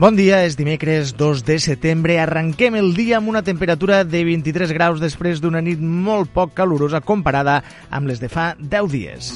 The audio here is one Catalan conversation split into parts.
Bon dia, és dimecres 2 de setembre. Arrenquem el dia amb una temperatura de 23 graus després d'una nit molt poc calorosa comparada amb les de fa 10 dies.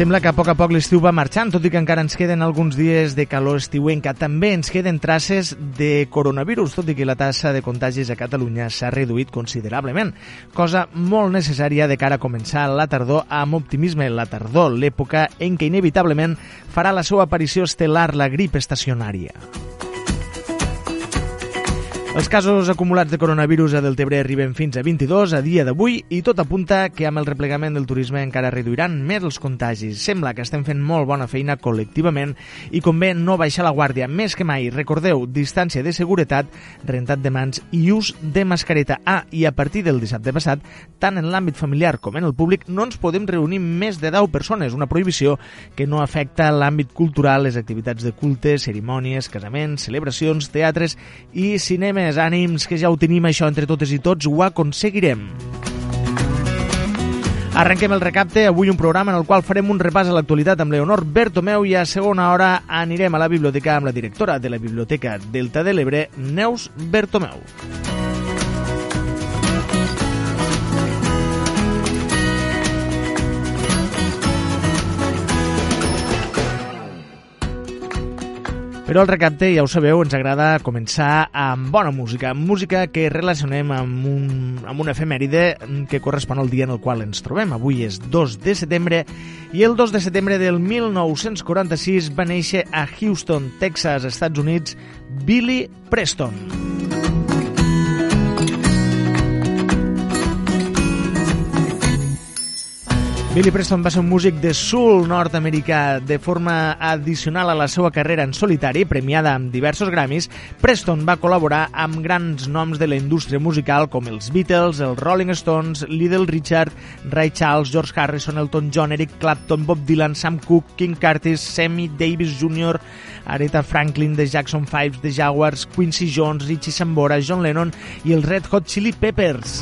Sembla que a poc a poc l'estiu va marxant, tot i que encara ens queden alguns dies de calor estiuenca. També ens queden traces de coronavirus, tot i que la tassa de contagis a Catalunya s'ha reduït considerablement, cosa molt necessària de cara a començar la tardor amb optimisme. La tardor, l'època en què inevitablement farà la seva aparició estel·lar la grip estacionària. Els casos acumulats de coronavirus a Deltebre arriben fins a 22 a dia d'avui i tot apunta que amb el replegament del turisme encara reduiran més els contagis. Sembla que estem fent molt bona feina col·lectivament i convé no baixar la guàrdia. Més que mai, recordeu, distància de seguretat, rentat de mans i ús de mascareta. Ah, i a partir del dissabte passat, tant en l'àmbit familiar com en el públic, no ens podem reunir més de 10 persones, una prohibició que no afecta l'àmbit cultural, les activitats de culte, cerimònies, casaments, celebracions, teatres i cinema més ànims, que ja ho tenim això entre totes i tots, ho aconseguirem. Arrenquem el recapte, avui un programa en el qual farem un repàs a l'actualitat amb Leonor Bertomeu i a segona hora anirem a la biblioteca amb la directora de la Biblioteca Delta de l'Ebre, Neus Bertomeu. Però el recapte, ja ho sabeu, ens agrada començar amb bona música, música que relacionem amb, un, amb una efemèride que correspon al dia en el qual ens trobem. Avui és 2 de setembre i el 2 de setembre del 1946 va néixer a Houston, Texas, Estats Units, Billy Preston. Billy Preston va ser un músic de soul nord-americà de forma addicional a la seva carrera en solitari, premiada amb diversos Grammys. Preston va col·laborar amb grans noms de la indústria musical com els Beatles, els Rolling Stones, Little Richard, Ray Charles, George Harrison, Elton John, Eric Clapton, Bob Dylan, Sam Cooke, King Curtis, Sammy Davis Jr., Aretha Franklin, The Jackson 5, The Jaguars, Quincy Jones, Richie Sambora, John Lennon i els Red Hot Chili Peppers.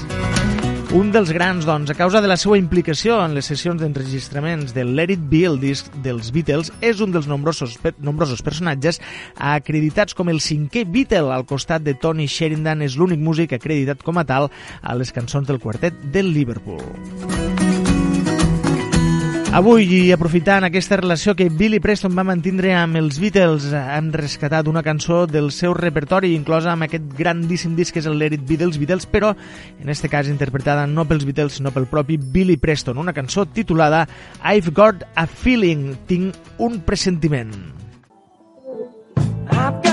Un dels grans, doncs, a causa de la seva implicació en les sessions d'enregistraments de Let It Be, el disc dels Beatles, és un dels nombrosos, nombrosos personatges acreditats com el cinquè Beatle. Al costat de Tony Sheridan és l'únic músic acreditat com a tal a les cançons del quartet del Liverpool. Avui, i aprofitant aquesta relació que Billy Preston va mantindre amb els Beatles, han rescatat una cançó del seu repertori, inclosa amb aquest grandíssim disc que és el Let It Be dels Beatles, però en este cas interpretada no pels Beatles, sinó pel propi Billy Preston, una cançó titulada I've Got a Feeling, tinc un pressentiment. I've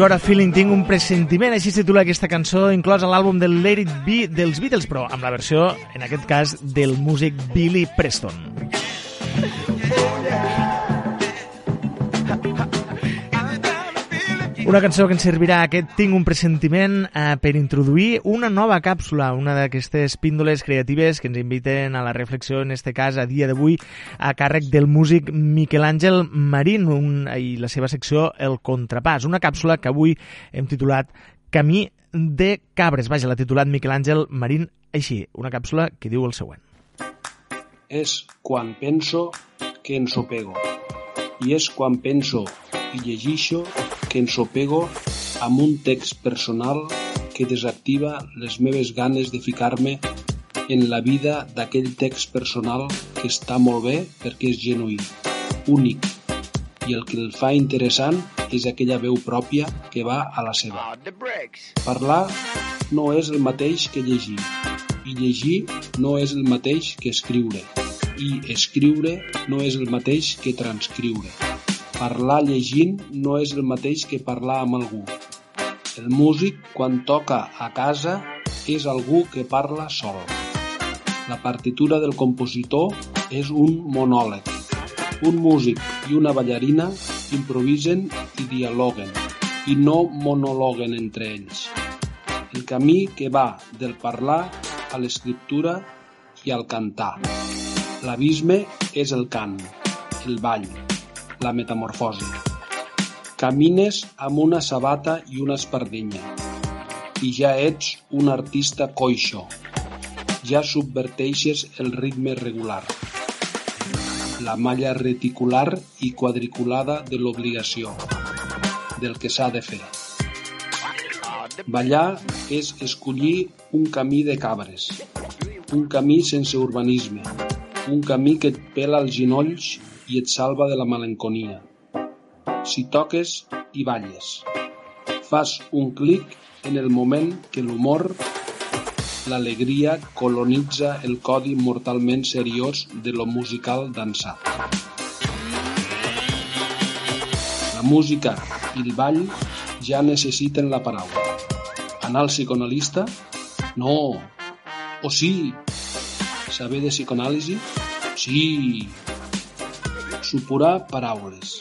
got a feeling, tinc un pressentiment, així es titula aquesta cançó, inclosa a l'àlbum del Let It Be dels Beatles, però amb la versió, en aquest cas, del músic Billy Preston. Una cançó que ens servirà aquest Tinc un pressentiment eh, per introduir una nova càpsula, una d'aquestes píndoles creatives que ens inviten a la reflexió, en este cas, a dia d'avui, a càrrec del músic Miquel Àngel Marín un, i la seva secció El Contrapàs. Una càpsula que avui hem titulat Camí de cabres. Vaja, l'ha titulat Miquel Àngel Marín així, una càpsula que diu el següent. És quan penso que ensopego. I és quan penso i llegixo que ensopego amb un text personal que desactiva les meves ganes de ficar-me en la vida d'aquell text personal que està molt bé perquè és genuí, únic, i el que el fa interessant és aquella veu pròpia que va a la seva. Parlar no és el mateix que llegir, i llegir no és el mateix que escriure, i escriure no és el mateix que transcriure. Parlar llegint no és el mateix que parlar amb algú. El músic, quan toca a casa, és algú que parla sol. La partitura del compositor és un monòleg. Un músic i una ballarina improvisen i dialoguen, i no monologuen entre ells. El camí que va del parlar a l'escriptura i al cantar. L'abisme és el cant, el ball, la metamorfosi. Camines amb una sabata i una espardenya i ja ets un artista coixo. Ja subverteixes el ritme regular, la malla reticular i quadriculada de l'obligació, del que s'ha de fer. Ballar és escollir un camí de cabres, un camí sense urbanisme, un camí que et pela els ginolls i et salva de la malenconia. Si toques i balles, fas un clic en el moment que l'humor, l'alegria colonitza el codi mortalment seriós de lo musical dansat. La música i el ball ja necessiten la paraula. Anar al psicoanalista? No. O sí. Saber de psicoanàlisi? Sí supurar paraules,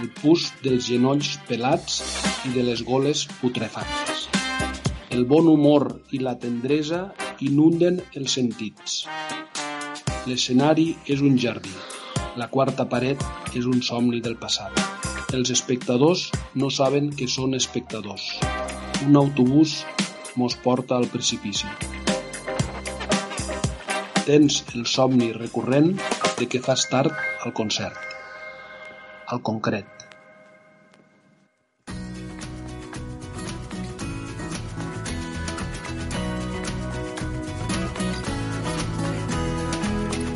el pus dels genolls pelats i de les goles putrefactes. El bon humor i la tendresa inunden els sentits. L'escenari és un jardí. La quarta paret és un somni del passat. Els espectadors no saben que són espectadors. Un autobús mos porta al precipici. Tens el somni recurrent de que fas tard al concert. Al concret.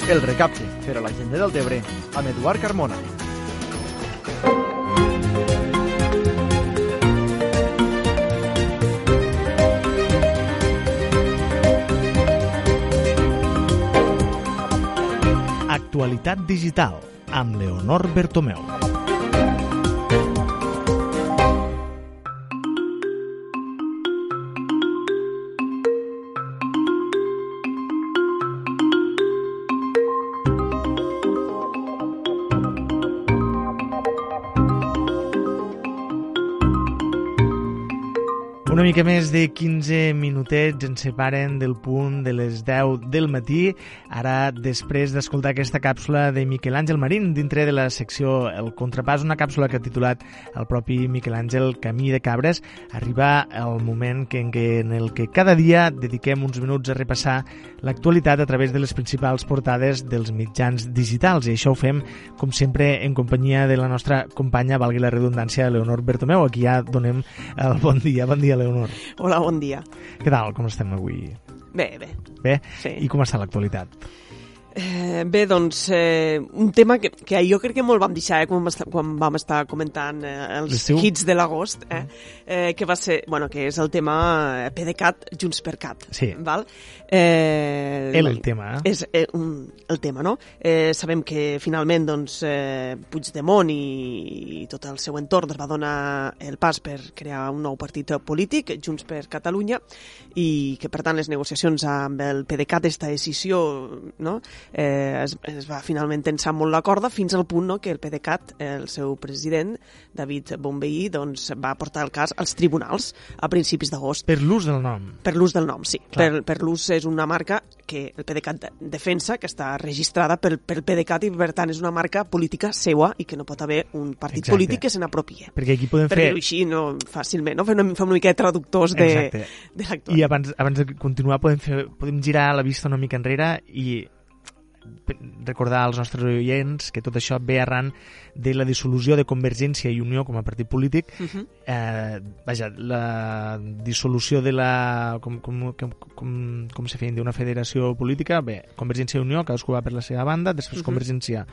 El recapte per a la gent del Tebre amb Eduard Carmona. Actualitat digital amb Leonor Bertomeu. Una mica més de 15 minutets ens separen del punt de les 10 del matí. Ara, després d'escoltar aquesta càpsula de Miquel Àngel Marín dintre de la secció El Contrapàs, una càpsula que ha titulat el propi Miquel Àngel Camí de Cabres, arriba el moment que, en, què, en el que cada dia dediquem uns minuts a repassar l'actualitat a través de les principals portades dels mitjans digitals. I això ho fem, com sempre, en companyia de la nostra companya, valgui la redundància, Leonor Bertomeu, a qui ja donem el bon dia. Bon dia, Leonor. Hola, bon dia. Què tal? Com estem avui? Bé, bé. Bé? Sí. I com està l'actualitat? Eh, bé, doncs, eh, un tema que, que jo crec que molt vam deixar eh, quan, vam estar, quan vam estar comentant eh, els hits de l'agost, eh, eh, que va ser, bueno, que és el tema eh, PDeCAT, Junts per Cat. Sí. Val? Eh, El, el tema, eh? és eh, un, el tema, no? Eh, sabem que finalment doncs, eh, Puigdemont i, i tot el seu entorn es va donar el pas per crear un nou partit polític, Junts per Catalunya, i que per tant les negociacions amb el PDeCAT, aquesta decisió, no? eh, es, es va finalment tensar molt la corda fins al punt no, que el PDeCAT, el seu president, David Bonveí, doncs, va portar el cas als tribunals a principis d'agost. Per l'ús del nom. Per l'ús del nom, sí. Clar. Per, per l'ús és una marca que el PDeCAT de- defensa, que està registrada pel, pel PDeCAT i per tant és una marca política seua i que no pot haver un partit Exacte. polític que se n'apropie. Perquè aquí podem Per fer... dir-ho així, no, fàcilment, no? Fem una, fem una mica de traductors de, Exacte. de l'actual. I abans, abans de continuar podem, fer, podem girar la vista una mica enrere i recordar als nostres oients que tot això ve arran de la dissolució de Convergència i Unió com a partit polític Uh -huh. eh, vaja, la dissolució de la... com, com, com, com, com se feia d'una federació política bé, Convergència i Unió, cadascú va per la seva banda després Mhm. Convergència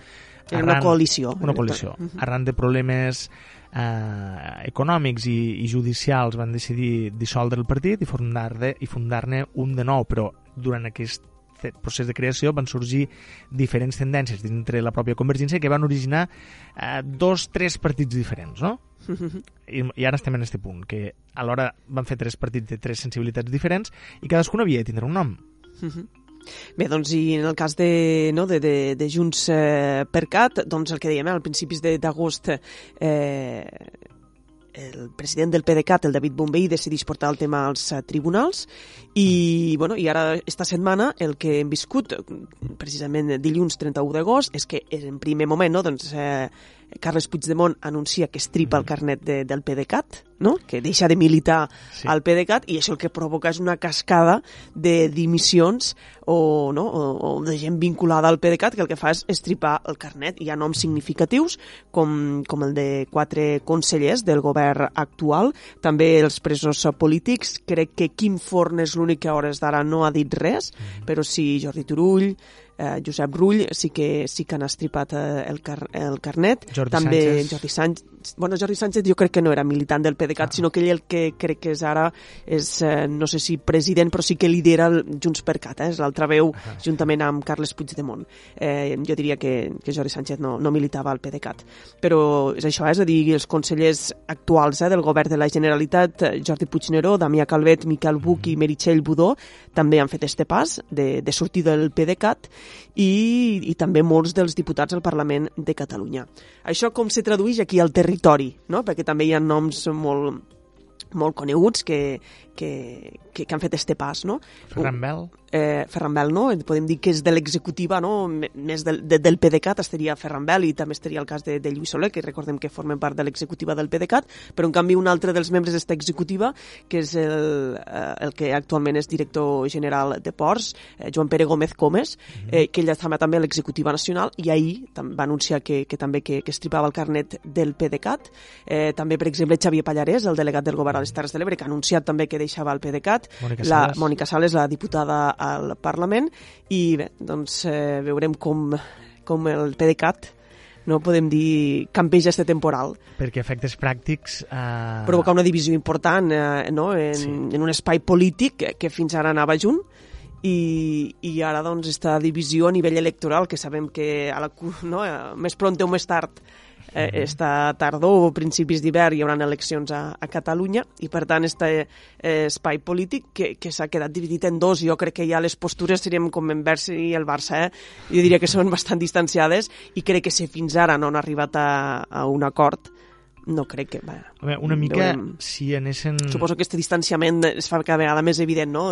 Era una coalició. una coalició. Mhm. Arran de problemes eh, econòmics i, i judicials van decidir dissoldre el partit i fundar-ne i fundar-ne un de nou, però durant aquest fe- procés de creació van sorgir diferents tendències dintre la pròpia Convergència que van originar eh, dos, tres partits diferents, no? I, i ara estem en aquest punt, que alhora van fer tres partits de tres sensibilitats diferents i cadascun havia de tindre un nom. Mhm. Bé, doncs, i en el cas de, no, de, de, de Junts eh, per Cat, doncs el que dèiem, eh, al principis de- d'agost eh, el president del PDeCAT, el David Bombay, decideix portar el tema als eh, tribunals. I, bueno, i ara, esta setmana, el que hem viscut, precisament dilluns 31 d'agost, és que en primer moment, no, doncs, eh, Carles Puigdemont anuncia que estripa el carnet de, del PDeCAT, no? que deixa de militar Sí. al PDeCAT, i això el que provoca és una cascada de dimissions o, no? o, o de gent vinculada al PDeCAT que el que fa és estripar el carnet. Hi ha noms significatius, com, com el de quatre consellers del govern actual, també els presos polítics. Crec que Quim Forn és l'únic que a hores d'ara no ha dit res, però sí Jordi Turull, eh, Josep Rull sí que, sí que han estripat eh, el, car el carnet. Jordi També Sánchez. Jordi Sánchez. Bueno, Jordi Sánchez jo crec que no era militant del PDeCAT, Ah. sinó que ell el que crec que és ara és, eh, no sé si president, però sí que lidera el Junts per Cat, eh? és l'altra veu, Ah. juntament amb Carles Puigdemont. Eh, jo diria que, que Jordi Sánchez no, no militava al PDeCAT. Però és això, eh? és a dir, els consellers actuals eh, del govern de la Generalitat, eh, Jordi Puigneró, Damià Calvet, Miquel Buch i Meritxell Budó, també han fet este pas de, de sortir del PDeCAT i, i també molts dels diputats al Parlament de Catalunya. Això com se tradueix aquí al territori, no? perquè també hi ha noms molt, molt coneguts que, que, que, que han fet este pas, no? Ferran Bel, eh, Ferran Bel, no? Podem dir que és de l'executiva, no? Més del, de, del PDeCAT estaria Ferran Bel i també estaria el cas de, de Lluís Soler, que recordem que formen part de l'executiva del PDeCAT, però en canvi un altre dels membres d'esta executiva, que és el, eh, el que actualment és director general de Ports, eh, Joan Pere Gómez Comes, eh, que ell estava també a l'executiva nacional i ahir va anunciar que, que també que, que estripava el carnet del PDeCAT. Eh, també, per exemple, Xavier Pallarès, el delegat del govern a les Terres de l'Ebre, que ha anunciat també que deixava el PDeCAT, Mònica la Sales. Mònica Sales, la diputada al Parlament, i bé, doncs eh, veurem com, com el PDeCAT no podem dir campeja este temporal. perquè efectes pràctics... Eh, Provocar una divisió important eh, no? en, Sí. en un espai polític que, que fins ara anava junt i, i ara doncs esta divisió a nivell electoral que sabem que a la, no? més pront o més tard eh, esta tardor o principis d'hivern hi haurà eleccions a, a Catalunya i per tant este eh, espai polític que, que s'ha quedat dividit en dos jo crec que ja les postures serien com en Versi i el Barça eh? jo diria que són bastant distanciades i crec que si fins ara no han arribat a, a un acord no crec que... Bé, Home, una mica, veurem. si anessin... Suposo que aquest distanciament es fa cada vegada més evident, no?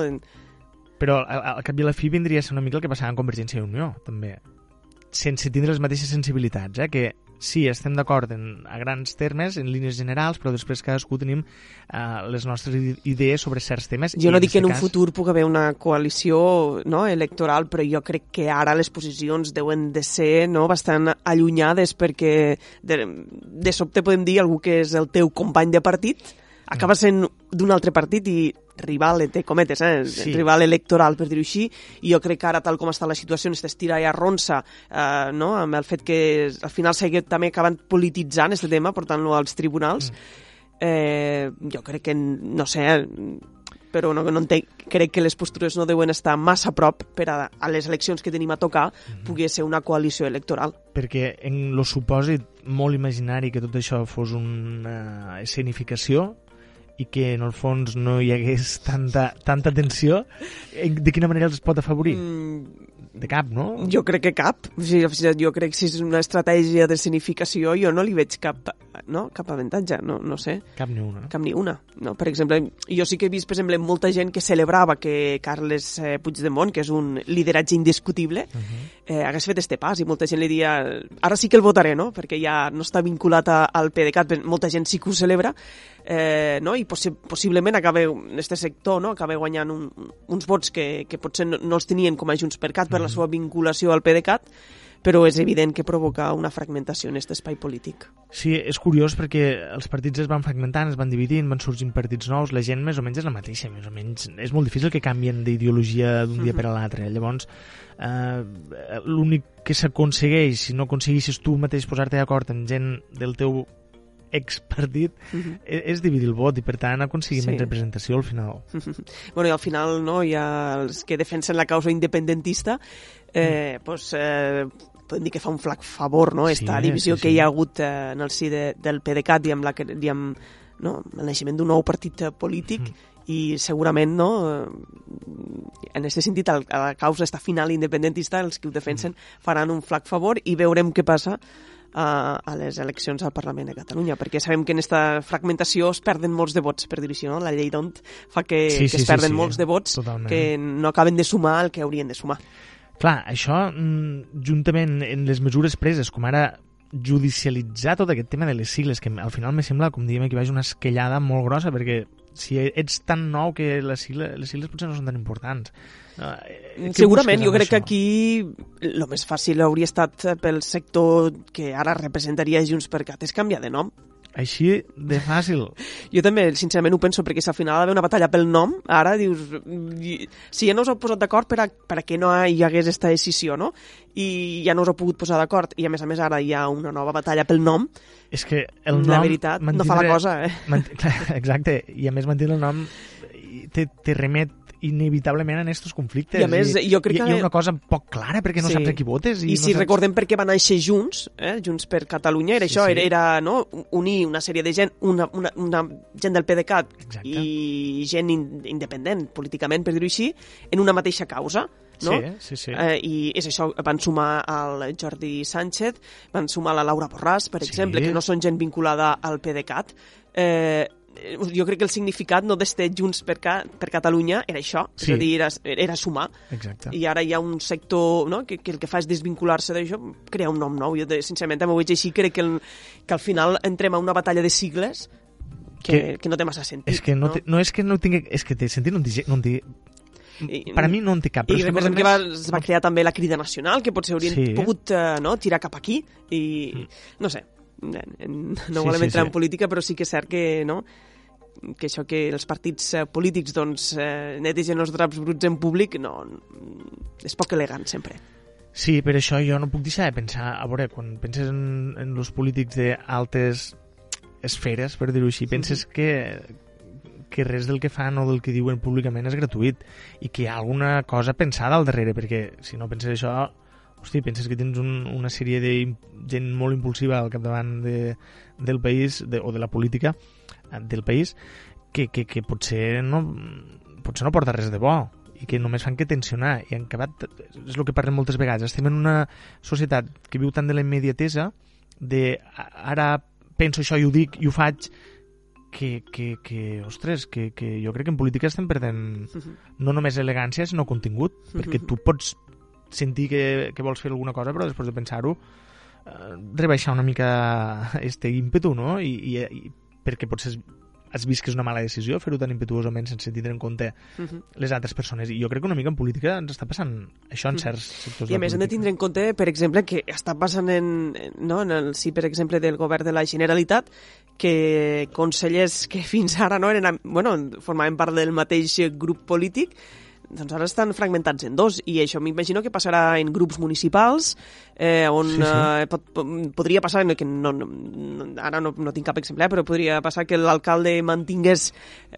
Però al, al cap i a la fi vindria a ser una mica el que passava en Convergència i Unió, també. Sense tindre les mateixes sensibilitats, eh? que sí, estem d'acord en- a grans termes, en línies generals, però després cadascú tenim eh, les nostres idees sobre certs temes. Jo no dic que en un cas- futur pugui haver una coalició no, electoral, però jo crec que ara les posicions deuen de ser no, bastant allunyades perquè de, de sobte podem dir algú que és el teu company de partit acaba sent d'un altre partit i rival, entre cometes, eh? Sí. rival electoral, per dir-ho així, i jo crec que ara, tal com està la situació, aquesta estira i arronsa, eh, no? amb el fet que al final s'hagi també acabant polititzant aquest tema, portant-lo als tribunals, eh, jo crec que, no sé, però no, no entenc, crec que les postures no deuen estar massa a prop per a, a les eleccions que tenim a tocar pugui ser una coalició electoral. perquè en lo supòsit molt imaginari que tot això fos una escenificació i que en el fons no hi hagués tanta, tanta tensió, eh, de quina manera els pot afavorir? Mm, De cap, no? jo crec que cap. O sigui, jo crec que si és una estratègia de escenificació jo no li veig cap, no? cap avantatge, no, no sé. Cap ni una. Cap ni una. No? Per exemple, jo sí que he vist, per exemple, molta gent que celebrava que Carles eh, Puigdemont, que és un lideratge indiscutible, uh -huh. eh, hagués fet este pas i molta gent li dia ara sí que el votaré, no? perquè ja no està vinculat a, al PDeCAT, molta gent sí que ho celebra, eh, no? i possi possiblement acabe, en este sector, no? acabe guanyant un, uns vots que, que potser no, no els tenien com a Junts per Cat per la seva vinculació al PDeCAT, però és evident que provoca una fragmentació en aquest espai polític. Sí, és curiós perquè els partits es van fragmentant, es van dividint, van sorgint partits nous, la gent més o menys és la mateixa, més o menys. És molt difícil que canvien d'ideologia d'un dia per a l'altre. Llavors, eh, l'únic que s'aconsegueix, si no aconseguissis tu mateix posar-te d'acord amb gent del teu expartit, Uh -huh. és, és dividir el vot i, per tant, aconseguir Sí. representació al final. bueno, i al final no, hi ha els que defensen la causa independentista eh, mm. pues, eh, podem dir que fa un flac favor no? Sí, esta divisió sí, que sí. hi ha hagut eh, en el si de, del PDeCAT i amb, la, que- i amb no, el naixement d'un nou partit eh, polític Mm. i segurament no, eh, en aquest sentit el, a la causa esta final independentista els que ho defensen faran un flac favor i veurem què passa a, a les eleccions al Parlament de Catalunya, perquè sabem que en aquesta fragmentació es perden molts de vots, per dir-ho així, no? La llei d'ont fa que, Sí, que sí, es sí, perden sí, molts de vots totalment. que no acaben de sumar el que haurien de sumar. Clar, això, mm, juntament en les mesures preses, com ara judicialitzar tot aquest tema de les sigles, que al final me sembla, com diem aquí baix, una esquellada molt grossa, perquè si ets tan nou que les sigles, les sigles potser no són tan importants. Uh, Segurament, jo crec que aquí el més fàcil hauria estat eh, pel sector que ara representaria Junts per Cat és canviar de nom. Així de fàcil. Jo també, sincerament, ho penso, perquè si al final ha d'haver una batalla pel nom, ara dius... Si ja no us heu posat d'acord per, a, per a que no hi hagués aquesta decisió, no? I ja no us heu pogut posar d'acord, i a més a més ara hi ha una nova batalla pel nom, És que el nom... la veritat no fa la cosa, eh? Mant... Exacte, i a més mantenir el nom te, te remet inevitablement en aquests conflictes. I a més, jo crec hi, que- Hi ha una cosa poc clara perquè no Sí. saps a qui votes. I, I no si saps... recordem per què van néixer Junts, eh? Junts per Catalunya, era Sí, això, sí. era, era no? unir una sèrie de gent, una, una, una gent del PDeCAT Exacte. i gent in, independent, políticament, per dir-ho així, en una mateixa causa. No? Sí, sí, sí. Eh, I és això, van sumar al Jordi Sánchez, van sumar la Laura Borràs, per Sí. exemple, que no són gent vinculada al PDeCAT. Eh, jo crec que el significat no d'este Junts per, Ca per Catalunya era això, Sí. és a dir, era, era sumar Exacte. i ara hi ha un sector no, que, que el que fa és desvincular-se d'això, crear un nom nou. Jo, sincerament, també ho veig així. Crec que, el, que al final entrem a una batalla de sigles que, Que- que no té massa sentit. És que no, té, no és que no tingui... És que té sentit, no en té, no en té I, per a mi no en té cap. I recordem que va, es va crear també la crida nacional, que potser haurien Sí. pogut eh, no, tirar cap aquí, i no sé, no Sí, volem sí, entrar sí. en política, però sí que és cert que, no, que això que els partits eh, polítics doncs, eh, netegen els draps bruts en públic no, és poc elegant sempre. Sí, per això jo no puc deixar de pensar, a veure, quan penses en, en els polítics d'altes esferes, per dir-ho així, penses que, que res del que fan o del que diuen públicament és gratuït i que hi ha alguna cosa pensada al darrere, perquè si no penses això, hosti, penses que tens un, una sèrie de gent molt impulsiva al capdavant de, del país de, o de la política eh, del país que, que, que potser no potser no porta res de bo i que només fan que tensionar. I han acabat, és el que parlem moltes vegades estem en una societat que viu tant de la immediatesa de ara penso això i ho dic i ho faig que, que, que ostres, que, que jo crec que en política estem perdent no només elegància sinó contingut perquè tu pots sentir que, que vols fer alguna cosa però després de pensar-ho eh, rebaixar una mica este ímpetu no? I, i, i perquè potser has vist que és una mala decisió fer-ho tan impetuosament sense tindre en compte uh -huh. les altres persones. I jo crec que una mica en política ens està passant això en certs sectors I a més hem de tindre en compte, per exemple, que està passant en, no, en el si, per exemple, del govern de la Generalitat, que consellers que fins ara no eren, bueno, formaven part del mateix grup polític, doncs ara estan fragmentats en dos i això m'imagino que passarà en grups municipals eh, on sí, sí. Eh, pot, podria passar que no, no, ara no, no tinc cap exemple, eh, però podria passar que l'alcalde mantingués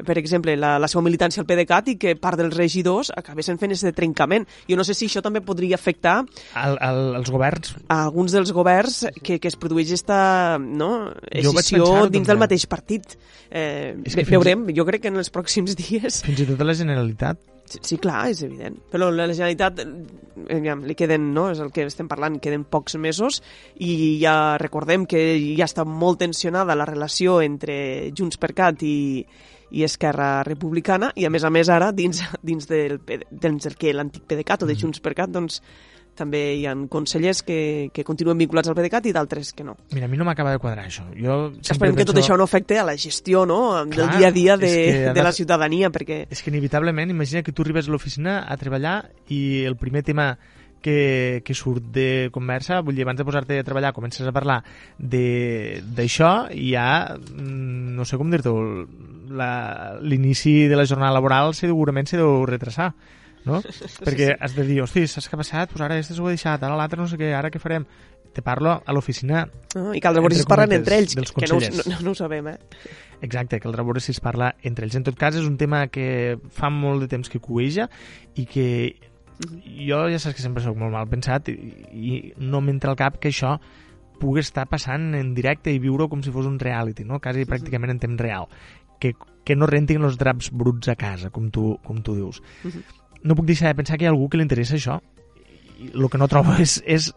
per exemple la, la seva militància al PDeCAT i que part dels regidors acabessin fent aquest trencament. Jo no sé si això també podria afectar el, el, els governs a alguns dels governs que, que es produeix aquesta no, escissió dins del mateix partit. Eh, veurem, jo crec que en els pròxims dies... Fins i tot a la Generalitat Sí, clar, és evident. Però la Generalitat, eh, ja, li queden, no?, és el que estem parlant, queden pocs mesos i ja recordem que ja està molt tensionada la relació entre Junts per Cat i, i Esquerra Republicana i a més a més ara dins, dins del, dins del que l'antic PDeCAT o de mm. Junts per Cat doncs també hi ha consellers que, que continuen vinculats al PDeCAT i d'altres que no. Mira, a mi no m'acaba de quadrar això. Jo Esperem que tot això no afecte a la gestió no? del Clar, dia a dia de, de, de la ciutadania, perquè... És que inevitablement, imagina que tu arribes a l'oficina a treballar i el primer tema que, que surt de conversa, vull dir, abans de posar-te a treballar comences a parlar d'això i ja, mm, no sé com dir-t'ho, l'inici de la jornada laboral segurament s'ha de retrasar no? Perquè has de dir, hosti, saps què ha passat? Pues ara este s'ho he deixat, ara l'altre no sé què, ara què farem? Te parlo a l'oficina... Uh, I caldrà veure si es parlen entre ells, que no, no, no ho sabem, eh? Exacte, caldrà veure si es parla entre ells. En tot cas, és un tema que fa molt de temps que cueja i que jo ja saps que sempre sóc molt mal pensat i, i no m'entra al cap que això pugui estar passant en directe i viure com si fos un reality, no? quasi pràcticament en temps real. Que, que no rentin els draps bruts a casa, com tu, com tu dius. Uh -huh no puc deixar de pensar que hi ha algú que li interessa això. I el que no trobo és, és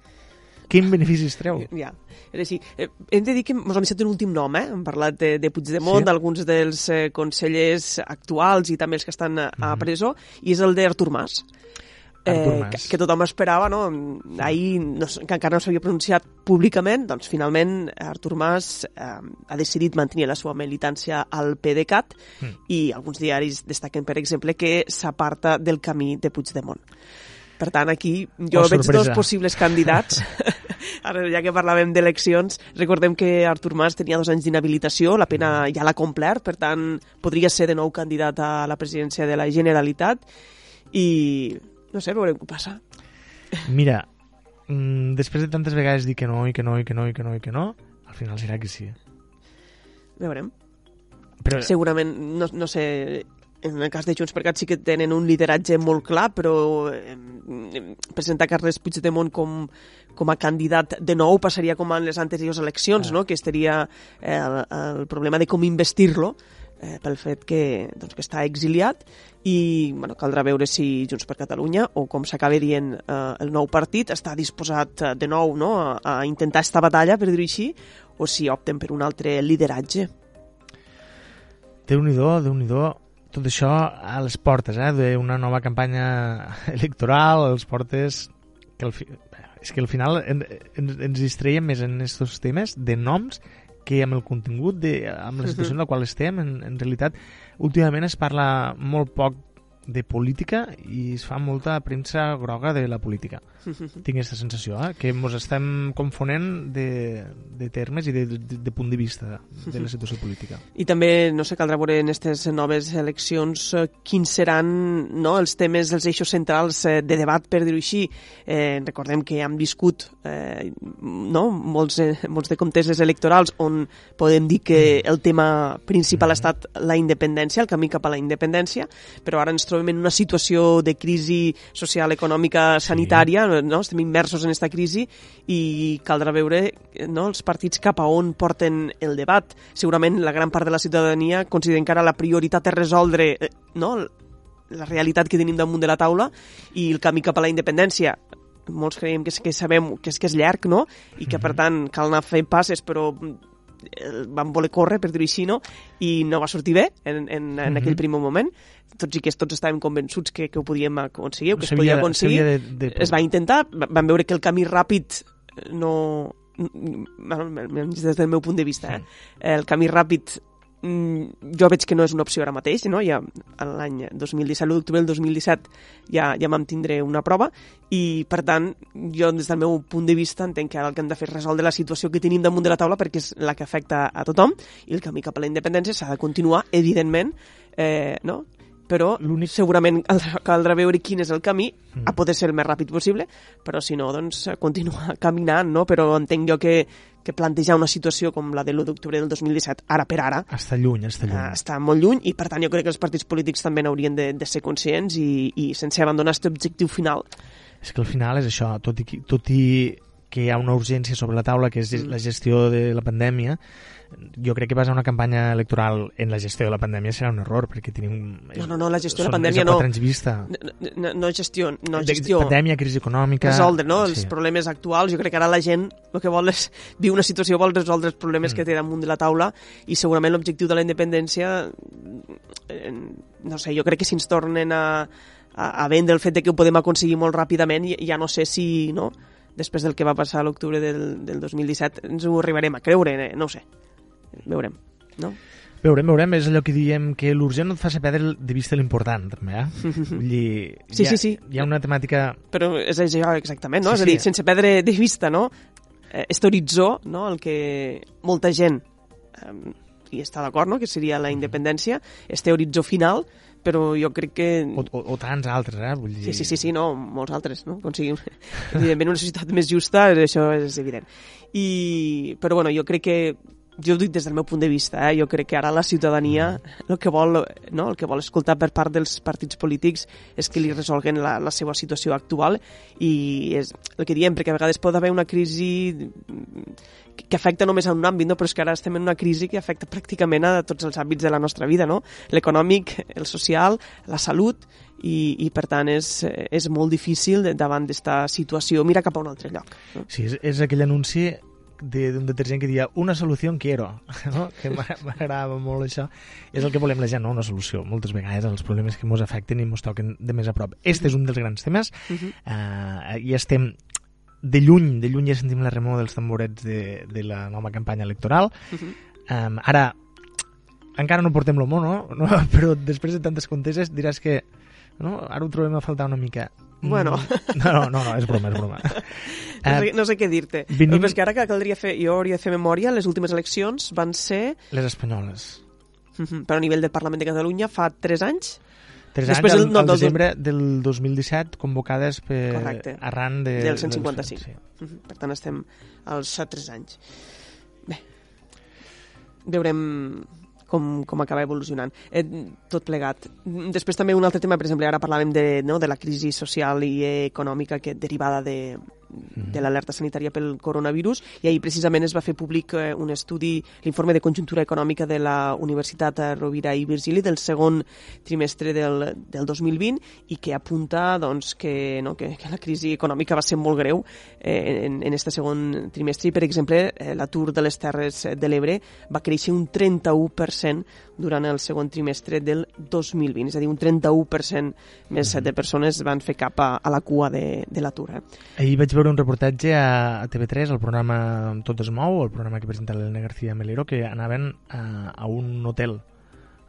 quin beneficis treu. Ja, és així. Eh, hem de dir que ens hem deixat un últim nom, eh? Hem parlat de, de Puigdemont, sí. d'alguns dels eh, consellers actuals i també els que estan a, a mhm. presó, i és el d'Artur Mas eh, que, que tothom esperava, no? Ahir, no, que encara no s'havia pronunciat públicament, doncs finalment Artur Mas eh, ha decidit mantenir la seva militància al PDeCAT mm. i alguns diaris destaquen, per exemple, que s'aparta del camí de Puigdemont. Per tant, aquí jo oh, veig dos possibles candidats. Ara, ja que parlàvem d'eleccions, recordem que Artur Mas tenia dos anys d'inhabilitació, la pena ja l'ha complert, per tant, podria ser de nou candidat a la presidència de la Generalitat i no sé, veurem què passa. Mira, mm, després de tantes vegades dir que no, i que no, i que no, i que no, i que no, al final serà que sí. Veurem. Però... Segurament, no, no sé, en el cas de Junts per Cat sí que tenen un lideratge molt clar, però eh, presentar Carles Puigdemont com, com a candidat de nou passaria com en les anteriors eleccions, ah. no? que estaria eh, el, el problema de com investir-lo eh, pel fet que, doncs, que està exiliat i bueno, caldrà veure si Junts per Catalunya o com s'acaba dient eh, el nou partit està disposat eh, de nou no, a, a intentar esta batalla, per dir-ho així, o si opten per un altre lideratge. Déu-n'hi-do, déu nhi déu tot això a les portes eh, d'una nova campanya electoral, a les portes que al fi... és que al final en, en, ens distreiem més en aquests temes de noms que amb el contingut, de, amb la situació en la qual estem, en, en realitat, últimament es parla molt poc de política i es fa molta premsa groga de la política. Tinc aquesta sensació, eh? que ens estem confonent de, de termes i de, de, de punt de vista de la situació política. I també, no sé, caldrà veure en aquestes noves eleccions eh, quins seran no, els temes, els eixos centrals eh, de debat, per dir-ho així. Eh, recordem que han viscut eh, no, molts, eh, molts de conteses electorals on podem dir que mm. el tema principal ha mm. estat la independència, el camí cap a la independència, però ara ens trobem en una situació de crisi social, econòmica, sanitària, sí. no? estem immersos en aquesta crisi i caldrà veure no? els partits cap a on porten el debat. Segurament la gran part de la ciutadania considera encara la prioritat és resoldre eh, no? la realitat que tenim damunt de la taula i el camí cap a la independència molts creiem que, és, que sabem que és, que és llarg, no? I que, per mhm. tant, cal anar fent passes, però van voler córrer, per dir-ho així, no? i no va sortir bé en, en, en mm -hmm. aquell primer moment. Tots i que tots estàvem convençuts que, que ho podíem aconseguir, que es podia aconseguir. De, de... Es va intentar, van veure que el camí ràpid no... Bueno, des del meu punt de vista, eh? el camí ràpid jo veig que no és una opció ara mateix, no? ja l'any 2017, l'1 d'octubre del 2017 ja, ja vam tindre una prova i per tant jo des del meu punt de vista entenc que ara el que hem de fer és resoldre la situació que tenim damunt de la taula perquè és la que afecta a tothom i el camí cap a la independència s'ha de continuar, evidentment, eh, no? Però segurament caldrà, caldrà veure quin és el camí, mm. a poder ser el més ràpid possible, però si no, doncs, continuar caminant, no? Però entenc jo que, que plantejar una situació com la de l'1 d'octubre del 2017, ara per ara... Està lluny, està lluny. Uh, està molt lluny i, per tant, jo crec que els partits polítics també n'haurien de, de ser conscients i, i sense abandonar aquest objectiu final. És que al final és això, tot i, tot i que hi ha una urgència sobre la taula, que és mm. la gestió de la pandèmia, jo crec que basar una campanya electoral en la gestió de la pandèmia serà un error, perquè tenim... No, no, no, la gestió de la pandèmia no. anys vista. No, no, no gestió, no gestió. De, pandèmia, crisi econòmica... Resoldre, no? Sí. Els problemes actuals. Jo crec que ara la gent el que vol és viu una situació, vol resoldre els problemes mm. que té damunt de la taula i segurament l'objectiu de la independència eh, no sé, jo crec que si ens tornen a, a, a vendre el fet de que ho podem aconseguir molt ràpidament, ja no sé si, no?, després del que va passar a l'octubre del, del 2017, ens ho arribarem a creure, eh? no ho sé veurem, no? Veurem, veurem, és allò que diem que l'urgent no et fa perdre de vista l'important, també, eh? Vull dir, sí, hi ha, sí, sí. Hi ha una temàtica... Però és això exactament, no? Sí, és a dir, sense perdre de vista, no? Este horitzó, no?, el que molta gent eh, hi està d'acord, no?, que seria la independència, este horitzó final, però jo crec que... O, o, o tants altres, eh? Vull dir... Sí, sí, sí, sí, no, molts altres, no? Aconseguim, evidentment, una societat més justa, això és evident. I, però, bueno, jo crec que jo ho dic des del meu punt de vista, eh? jo crec que ara la ciutadania mm. el que vol, no? el que vol escoltar per part dels partits polítics és que li resolguen la, la seva situació actual i és el que diem, perquè a vegades pot haver una crisi que afecta només a un àmbit, no? però és que ara estem en una crisi que afecta pràcticament a tots els àmbits de la nostra vida, no? l'econòmic, el social, la salut, i, i per tant és, és molt difícil davant d'esta situació mirar cap a un altre lloc. No? Sí, és, és aquell anunci d'un detergent que dia una solució quiero, no? que m'agrada molt això. És el que volem la gent, no? una solució. Moltes vegades els problemes que ens afecten i ens toquen de més a prop. Este és un dels grans temes uh -huh. uh, i estem de lluny, de lluny ja sentim la remor dels tamborets de, de la nova campanya electoral. Uh -huh. um, ara, encara no portem l'homo, no? no? Però després de tantes conteses diràs que no? ara ho trobem a faltar una mica. Bueno. Mm. No, no, no, és broma, és broma. no, sé, no sé què dir-te. Però és que ara que caldria fer, jo hauria de fer memòria, les últimes eleccions van ser... Les espanyoles. Uh -huh. Però a nivell del Parlament de Catalunya fa 3 anys? 3 Després anys, el, no, al desembre del 2017, convocades per, Correcte. arran de, del 155. Del, sí. Uh -huh. Per tant, estem als 3 anys. Bé, veurem com, com acaba evolucionant. Eh, tot plegat. Després també un altre tema, per exemple, ara parlàvem de, no, de la crisi social i econòmica que derivada de. De l'alerta sanitària pel coronavirus i ahir precisament es va fer públic eh, un estudi, l'informe de conjuntura econòmica de la Universitat Rovira i Virgili del segon trimestre del, del 2020 i que apunta doncs, que, no, que, que la crisi econòmica va ser molt greu eh, en, en este segon trimestre i, per exemple, eh, l'atur de les Terres de l'Ebre va créixer un 31% durant el segon trimestre del 2020, és a dir, un 31% més de persones van fer cap a, a la cua de, de l'atur. Eh? Ahir vaig veure un reportatge a, a TV3, el programa Tot es mou, el programa que presenta l'Elena García Melero, que anaven a, a un hotel,